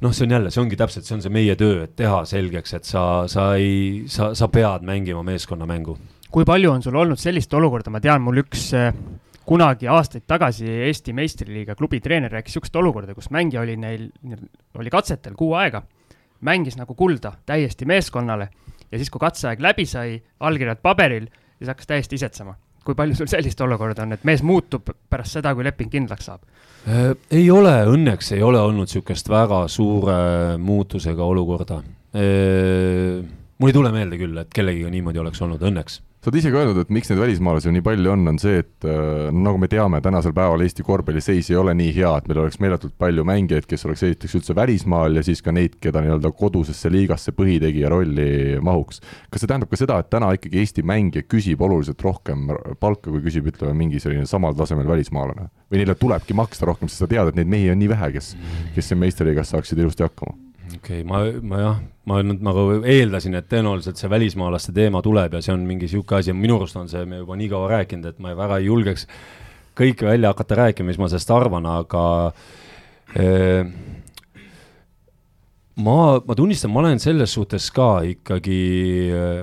noh, see on jälle, see ongi täpselt, see on see meie töö, et teha selgeks, et sa, sa ei, sa, sa pead mängima meeskonnamängu. kui palju on sul olnud sellist olukorda, ma tean, mul üks äh, kunagi aastaid tagasi Eesti meistriliiga klubi treener rääkis niisugust olukorda, kus mängija oli neil, oli katsetel kuu aega, mängis nagu kulda täiesti meeskonnale ja siis, kui katseaeg läbi sai, allkirjad paberil, siis hakkas täiesti isetsema kui palju sul sellist olukorda on, et mees muutub pärast seda, kui leping kindlaks saab? Äh, ei ole, õnneks ei ole olnud niisugust väga suure muutusega olukorda. Mul ei tule meelde küll, et kellegiga niimoodi oleks olnud, õnneks sa oled ise ka öelnud, et miks neid välismaalasi nii palju on, on see, et äh, nagu me teame, tänasel päeval Eesti korvpalli seis ei ole nii hea, et meil oleks meeletult palju mängijaid, kes oleks esiteks üldse välismaal ja siis ka neid, keda nii-öelda kodusesse liigasse põhitegija rolli mahuks. kas see tähendab ka seda, et täna ikkagi Eesti mängija küsib oluliselt rohkem palka, kui küsib, ütleme, mingi selline samal tasemel välismaalane? või neile tulebki maksta rohkem, sest sa tead, et neid mehi on nii vähe, kes, kes siin meistriliigas saaksid ilusti hakkama? Okei okay,, ma, ma jah, ma nüüd nagu eeldasin, et tõenäoliselt see välismaalaste teema tuleb ja see on mingi niisugune asi, minu arust on see, me juba nii kaua rääkinud, et ma väga ei julgeks kõike välja hakata rääkima, mis ma sellest arvan, aga eh, ma, ma tunnistan, ma olen selles suhtes ka ikkagi,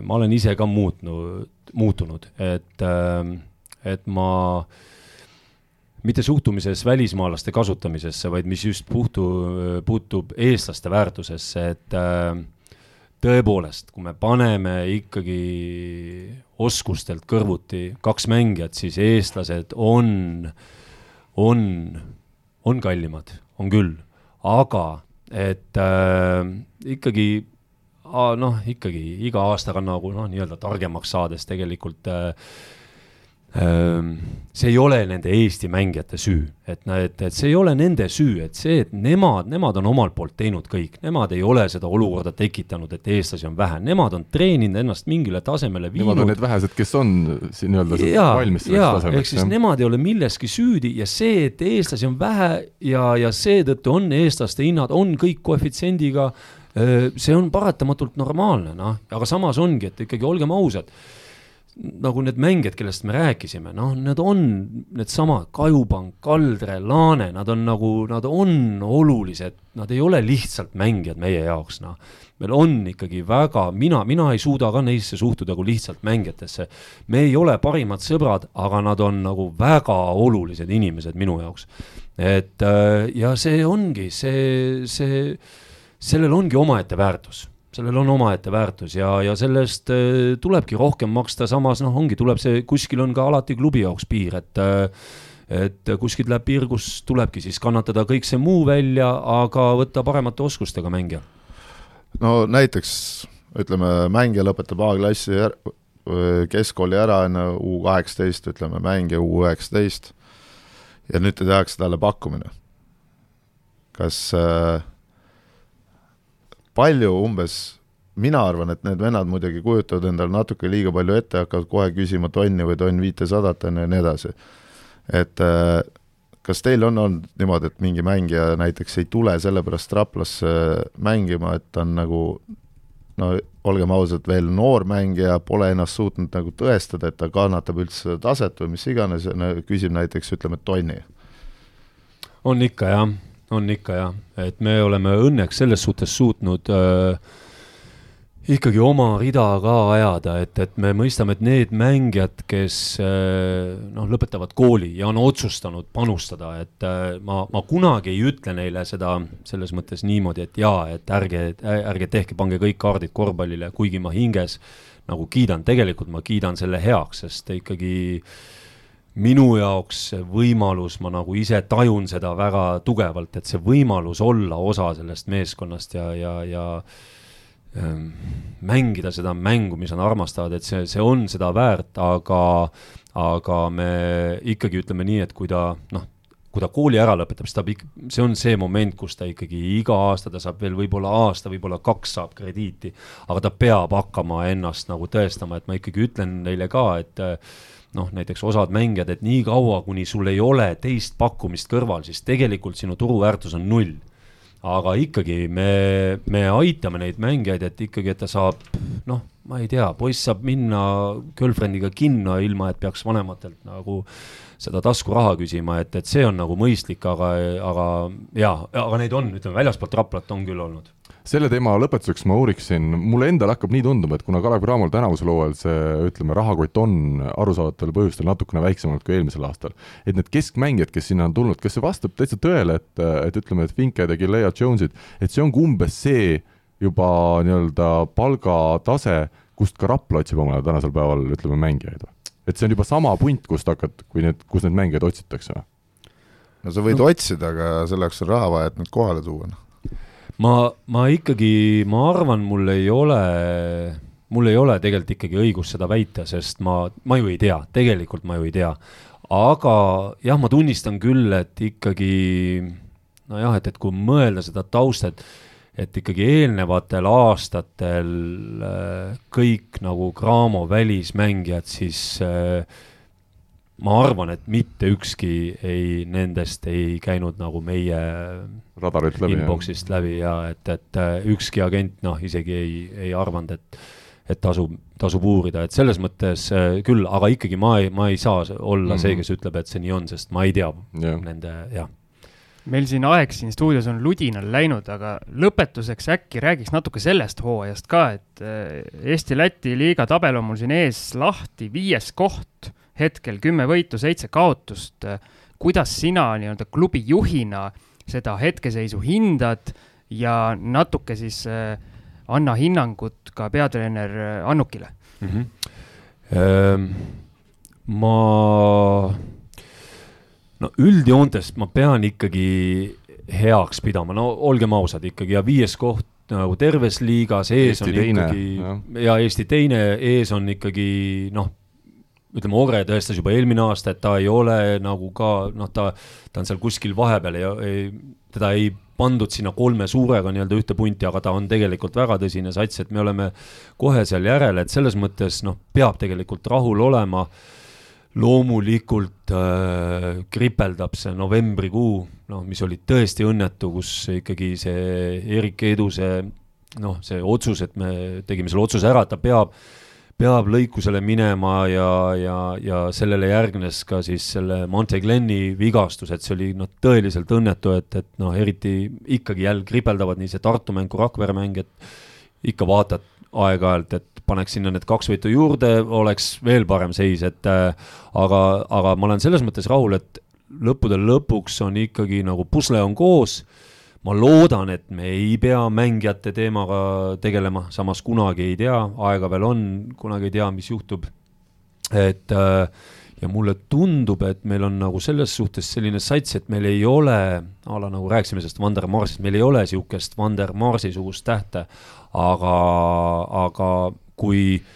ma olen ise ka muutnud, muutunud, et, et ma äh, mitte suhtumises välismaalaste kasutamisesse, vaid mis just puhtu, puutub eestlaste väärtusesse, et äh, tõepoolest, kui me paneme ikkagi oskustelt kõrvuti kaks mängijat, siis eestlased on, on, on kallimad, on küll, aga et äh, ikkagi noh, ikkagi iga aastaga nagu noh, nii-öelda targemaks saades tegelikult äh, see ei ole nende Eesti mängijate süü, et, et, et see ei ole nende süü, et see, et nemad, nemad on omalt poolt teinud kõik, nemad ei ole seda olukorda tekitanud, et eestlasi on vähe, nemad on treeninud ennast mingile tasemele viinud. Nemad on need vähesed, kes on nii-öelda valmis selleks tasemeks. ehk siis nemad ei ole milleski süüdi ja see, et eestlasi on vähe ja, ja seetõttu on eestlaste hinnad, on kõik koefitsiendiga, see on paratamatult normaalne, noh, aga samas ongi, et ikkagi olgem ausad nagu need mängijad, kellest me rääkisime, noh, need on needsamad Kajupank, Kaldre, Laane, nad on nagu, nad on olulised, nad ei ole lihtsalt mängijad meie jaoks, noh. meil on ikkagi väga, mina, mina ei suuda ka neisse suhtuda kui lihtsalt mängijatesse. me ei ole parimad sõbrad, aga nad on nagu väga olulised inimesed minu jaoks. et äh, ja see ongi, see, see, sellel ongi omaette väärtus sellel on omaette väärtus ja, ja sellest äh, tulebki rohkem maksta, samas noh, ongi, tuleb see, kuskil on ka alati klubi jaoks piir, et äh, et kuskilt läheb piir, kus tulebki siis kannatada kõik see muu välja, aga võtta paremate oskustega mängija. no näiteks ütleme, mängija lõpetab A-klassi keskkooli ära, ju, U kaheksateist, ütleme, mängija U üheksateist, ja nüüd tehakse talle pakkumine. kas äh, palju umbes mina arvan, et need vennad muidugi kujutavad endale natuke liiga palju ette, hakkavad kohe küsima tonni või tonn viitesadat, on ju, ja nii edasi. et äh, kas teil on olnud niimoodi, et mingi mängija näiteks ei tule sellepärast Raplasse mängima, et ta on nagu no olgem ausad, veel noor mängija, pole ennast suutnud nagu tõestada, et ta kannatab üldse seda taset või mis iganes, küsib näiteks ütleme tonni. on ikka jah, on ikka jah, et me oleme õnneks selles suhtes suutnud äh, ikkagi oma rida ka ajada, et, et me mõistame, et need mängijad, kes äh, noh, lõpetavad kooli ja on otsustanud panustada, et äh, ma, ma kunagi ei ütle neile seda selles mõttes niimoodi, et jaa, et ärge, ärge tehke, pange kõik kaardid korvpallile, kuigi ma hinges nagu kiidan, tegelikult ma kiidan selle heaks, sest ikkagi minu jaoks see võimalus, ma nagu ise tajun seda väga tugevalt, et see võimalus olla osa sellest meeskonnast ja, ja, ja Ehm, mängida seda mängu, mis nad armastavad, et see, see on seda väärt, aga, aga me ikkagi ütleme nii, et kui ta noh, kui ta kooli ära lõpetab, siis ta ikka, see on see moment, kus ta ikkagi iga aasta ta saab veel võib-olla aasta, võib-olla kaks saab krediiti, aga ta peab hakkama ennast nagu tõestama, et ma ikkagi ütlen neile ka, et noh, näiteks osad mängijad, et nii kaua, kuni sul ei ole teist pakkumist kõrval, siis tegelikult sinu turuväärtus on null. Aga ikkagi me, me aitame neid mängijaid, et ikkagi, et ta saab noh, ma ei tea, poiss saab minna girlfriend'iga kinno, ilma et peaks vanematelt nagu seda taskuraha küsima, et, et see on nagu mõistlik, aga, aga jaa, aga neid on, ütleme väljaspoolt Raplat on küll olnud selle teema lõpetuseks ma uuriksin, mulle endale hakkab nii tunduma, et kuna Kalev Cramol tänavusel hooajal see, ütleme, rahakott on arusaadavatel põhjustel natukene väiksem olnud kui eelmisel aastal, et need keskmängijad, kes sinna on tulnud, kas see vastab täitsa tõele, et, et ütleme, et Finked ja Gilea Jonesid, et see ongi umbes see juba nii-öelda palgatase, kust ka Rapla otsib omale tänasel päeval, ütleme, mängijaid või? et see on juba sama punt, kust hakkad, kui need, kus need mängijad otsitakse või? no sa võid no. otsida, aga selleks on raha vaja, et nad kohale tuua, noh ma, ma ikkagi, ma arvan, mul ei ole, mul ei ole tegelikult ikkagi õigust seda väita, sest ma, ma ju ei tea, tegelikult ma ju ei tea. aga jah, ma tunnistan küll, et ikkagi nojah, et, et kui mõelda seda tausta, et et ikkagi eelnevatel aastatel äh, kõik nagu Graamo välismängijad siis äh, ma arvan, et mitte ükski ei, nendest ei käinud nagu meie radarilt läbi, inbox'ist läbi ja et, et äh, ükski agent noh, isegi ei, ei arvanud, et et tasub, tasub uurida, et selles mõttes äh, küll, aga ikkagi ma ei, ma ei saa olla mm -hmm. see, kes ütleb, et see nii on, sest ma ei tea yeah. nende, jah meil siin aeg siin stuudios on ludinal läinud, aga lõpetuseks äkki räägiks natuke sellest hooajast ka, et äh, Eesti-Läti liiga tabel on mul siin ees lahti, viies koht hetkel kümme võitu, seitse kaotust. kuidas sina nii-öelda klubi juhina seda hetkeseisu hindad ja natuke siis äh, anna hinnangut ka peatreener äh, Annukile mm? -hmm. Ähm, ma, no üldjoontes ma pean ikkagi heaks pidama, no olgem ausad ikkagi ja viies koht nagu terves liigas, ees Eesti on teine, ikkagi ja. ja Eesti teine, ees on ikkagi noh, ütleme, Ore tõestas juba eelmine aasta, et ta ei ole nagu ka noh, ta, ta on seal kuskil vahepeal ja ei, teda ei pandud sinna kolme suurega nii-öelda ühte punti, aga ta on tegelikult väga tõsine sats, et me oleme kohe seal järel, et selles mõttes noh, peab tegelikult rahul olema. loomulikult äh, kripeldab see novembrikuu, noh, mis oli tõesti õnnetu, kus ikkagi see Erik Eduse noh, see otsus, et me tegime selle otsuse ära, et ta peab peab lõikusele minema ja, ja, ja sellele järgnes ka siis selle Monte Gleni vigastus, et see oli noh, tõeliselt õnnetu, et, et noh, eriti ikkagi jälle kripeldavad nii see Tartu mäng kui Rakvere mäng, et ikka vaatad aeg-ajalt, et paneks sinna need kaks võitu juurde, oleks veel parem seis, et äh, aga, aga ma olen selles mõttes rahul, et lõppude lõpuks on ikkagi nagu pusle on koos ma loodan, et me ei pea mängijate teemaga tegelema, samas kunagi ei tea, aega veel on, kunagi ei tea, mis juhtub. et äh, ja mulle tundub, et meil on nagu selles suhtes selline sats, et meil ei ole, a la nagu rääkisime sellest Vander Marsist, meil ei ole niisugust Vander Marsi sugust tähte, aga, aga kui äh,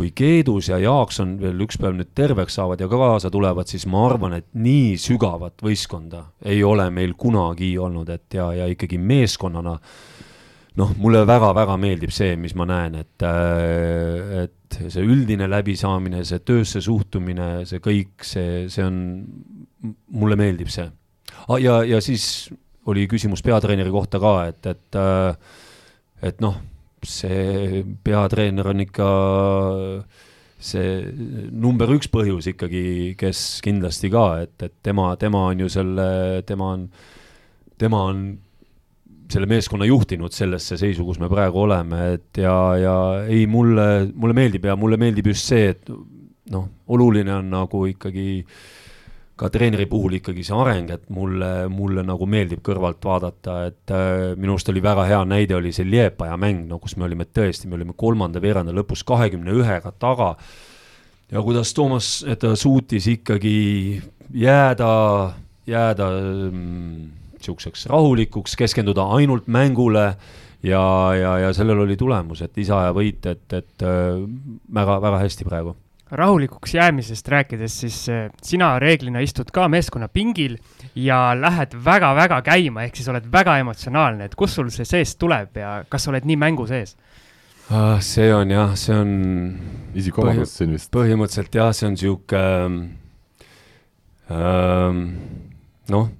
kui Keedus ja Jaakson veel üks päev nüüd terveks saavad ja kaasa tulevad, siis ma arvan, et nii sügavat võistkonda ei ole meil kunagi olnud, et ja, ja ikkagi meeskonnana noh, mulle väga-väga meeldib see, mis ma näen, et, et see üldine läbisaamine, see töösse suhtumine, see kõik, see, see on, mulle meeldib see. ja, ja siis oli küsimus peatreeneri kohta ka, et, et, et noh, see peatreener on ikka see number üks põhjus ikkagi, kes kindlasti ka, et, et tema, tema on ju selle, tema on, tema on selle meeskonna juhtinud sellesse seisu, kus me praegu oleme, et ja, ja ei, mulle, mulle meeldib ja mulle meeldib just see, et noh, oluline on nagu ikkagi ka treeneri puhul ikkagi see areng, et mulle, mulle nagu meeldib kõrvalt vaadata, et äh, minu arust oli väga hea näide, oli see Liepaja mäng, no kus me olime tõesti, me olime kolmanda veeranda lõpus kahekümne ühega taga. Ja kuidas Toomas, ta suutis ikkagi jääda, jääda mm, niisuguseks rahulikuks, keskenduda ainult mängule ja, ja, ja sellel oli tulemus, et isa ja võit, et, et väga-väga äh, hästi praegu rahulikuks jäämisest rääkides, siis äh, sina reeglina istud ka meeskonna pingil ja lähed väga-väga käima, ehk siis oled väga emotsionaalne, et kust sul see seest tuleb ja kas sa oled nii mängu sees? Ah, see on jah, see on. isikuomadus siin vist. põhimõtteliselt jah, see on sihuke ähm, noh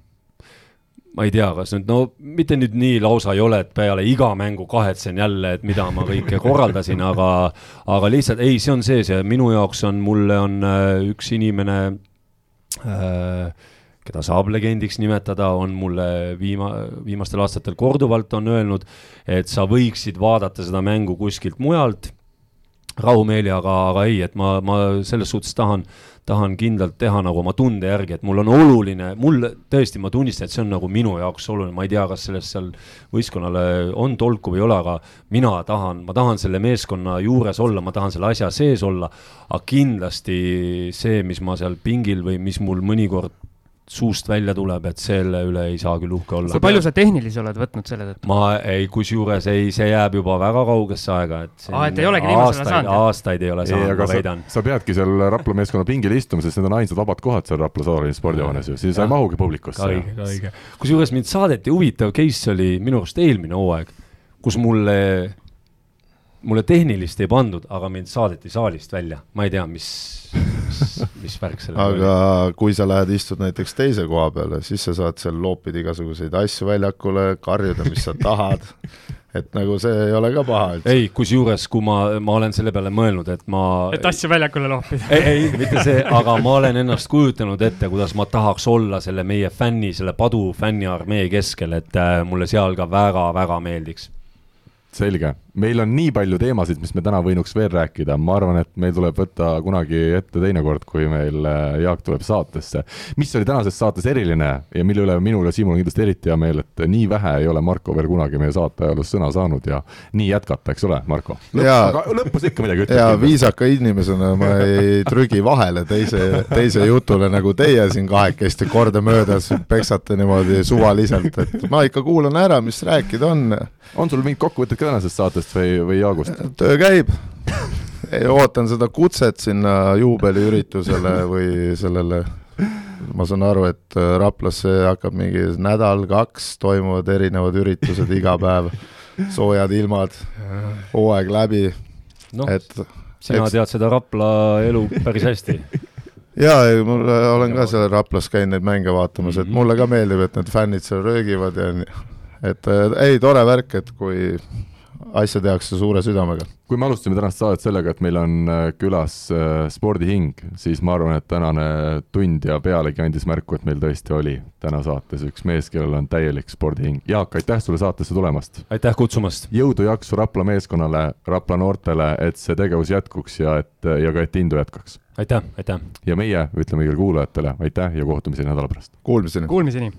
ma ei tea, kas nüüd, no mitte nüüd nii lausa ei ole, et peale iga mängu kahetsen jälle, et mida ma kõike korraldasin, [LAUGHS] aga, aga lihtsalt ei, see on sees ja minu jaoks on, mulle on äh, üks inimene äh, keda saab legendiks nimetada, on mulle viima-, viimastel aastatel korduvalt on öelnud, et sa võiksid vaadata seda mängu kuskilt mujalt rahumeeli, aga, aga ei, et ma, ma selles suhtes tahan äh, tahan kindlalt teha nagu oma tunde järgi, et mul on oluline, mul tõesti, ma tunnistan, et see on nagu minu jaoks oluline, ma ei tea, kas sellest seal võistkonnale on tolku või ei ole, aga mina tahan, ma tahan selle meeskonna juures olla, ma tahan selle asja sees olla, aga kindlasti see, mis ma seal pingil või mis mul mõnikord suust välja tuleb, et selle üle ei saa küll uhke olla. kui palju sa tehnilisi oled võtnud selle tõttu? ma ei, kusjuures ei, see jääb juba väga kaugesse aega, et aa, et ei olegi viimasel ajal saanud? aastaid ei ole saanud, ma väidan. sa peadki seal Rapla meeskonna pingil istuma, sest need on ainsad vabad kohad seal Rapla Saari spordihoones ju, siis sa ei mahugi publikusse. õige, õige. kusjuures mind saadeti, huvitav case oli minu arust eelmine hooaeg, kus mulle mulle tehnilist ei pandud, aga mind saadeti saalist välja, ma ei tea, mis, mis, mis värk sellega oli. aga kui sa lähed, istud näiteks teise koha peale, siis sa saad seal loopida igasuguseid asju väljakule, karjuda, mis sa tahad et nagu see ei ole ka paha üldse. ei, kusjuures, kui ma, ma olen selle peale mõelnud, et ma. et asju väljakule loopida. ei, ei, mitte see, aga ma olen ennast kujutanud ette, kuidas ma tahaks olla selle meie fänni, selle padu fänniarmee keskel, et äh, mulle seal ka väga-väga meeldiks selge, meil on nii palju teemasid, mis me täna võinuks veel rääkida, ma arvan, et meil tuleb võtta kunagi ette teinekord, kui meil äh, Jaak tuleb saatesse. mis oli tänases saates eriline ja mille üle minul ja Siimul on kindlasti eriti hea meel, et nii vähe ei ole Marko veel kunagi meie saate ajaloos sõna saanud ja nii jätkata, eks ole, Marko? aga lõpus ikka midagi ütled. ja viisaka inimesena ma [LAUGHS] ei trügi vahele teise, teise jutule, nagu teie siin kahekesti kordamööda peksate niimoodi suvaliselt, et ma ikka kuulan ära, mis rääkida on. on sul mingit kokkuvõtet ka tänasest saatest või, või Jaagust? töö käib. Ootan seda kutset sinna juubeliüritusele või sellele, ma saan aru, et äh, Raplasse hakkab mingi nädal-kaks, toimuvad erinevad üritused iga päev, soojad ilmad, hooaeg läbi. No, et sina eks... tead seda Rapla elu päris hästi. Jaa, mul, olen ka seal Raplas käinud neid mänge vaatamas, et mulle ka meeldib, et need fännid seal röögivad ja et äh, ei, tore värk, et kui asja tehakse suure südamega. kui me alustasime tänast saadet sellega, et meil on äh, külas äh, spordihing, siis ma arvan, et tänane tund ja pealegi andis märku, et meil tõesti oli täna saates üks mees, kellel on täielik spordihing. Jaak, aitäh sulle saatesse tulemast! aitäh kutsumast! jõudu, jaksu Rapla meeskonnale, Rapla noortele, et see tegevus jätkuks ja et, ja ka, et indu jätkaks! aitäh, aitäh! ja meie ütleme kõigile kuulajatele aitäh ja kohtumiseni nädala pärast! Kuulmiseni! Kuulmiseni!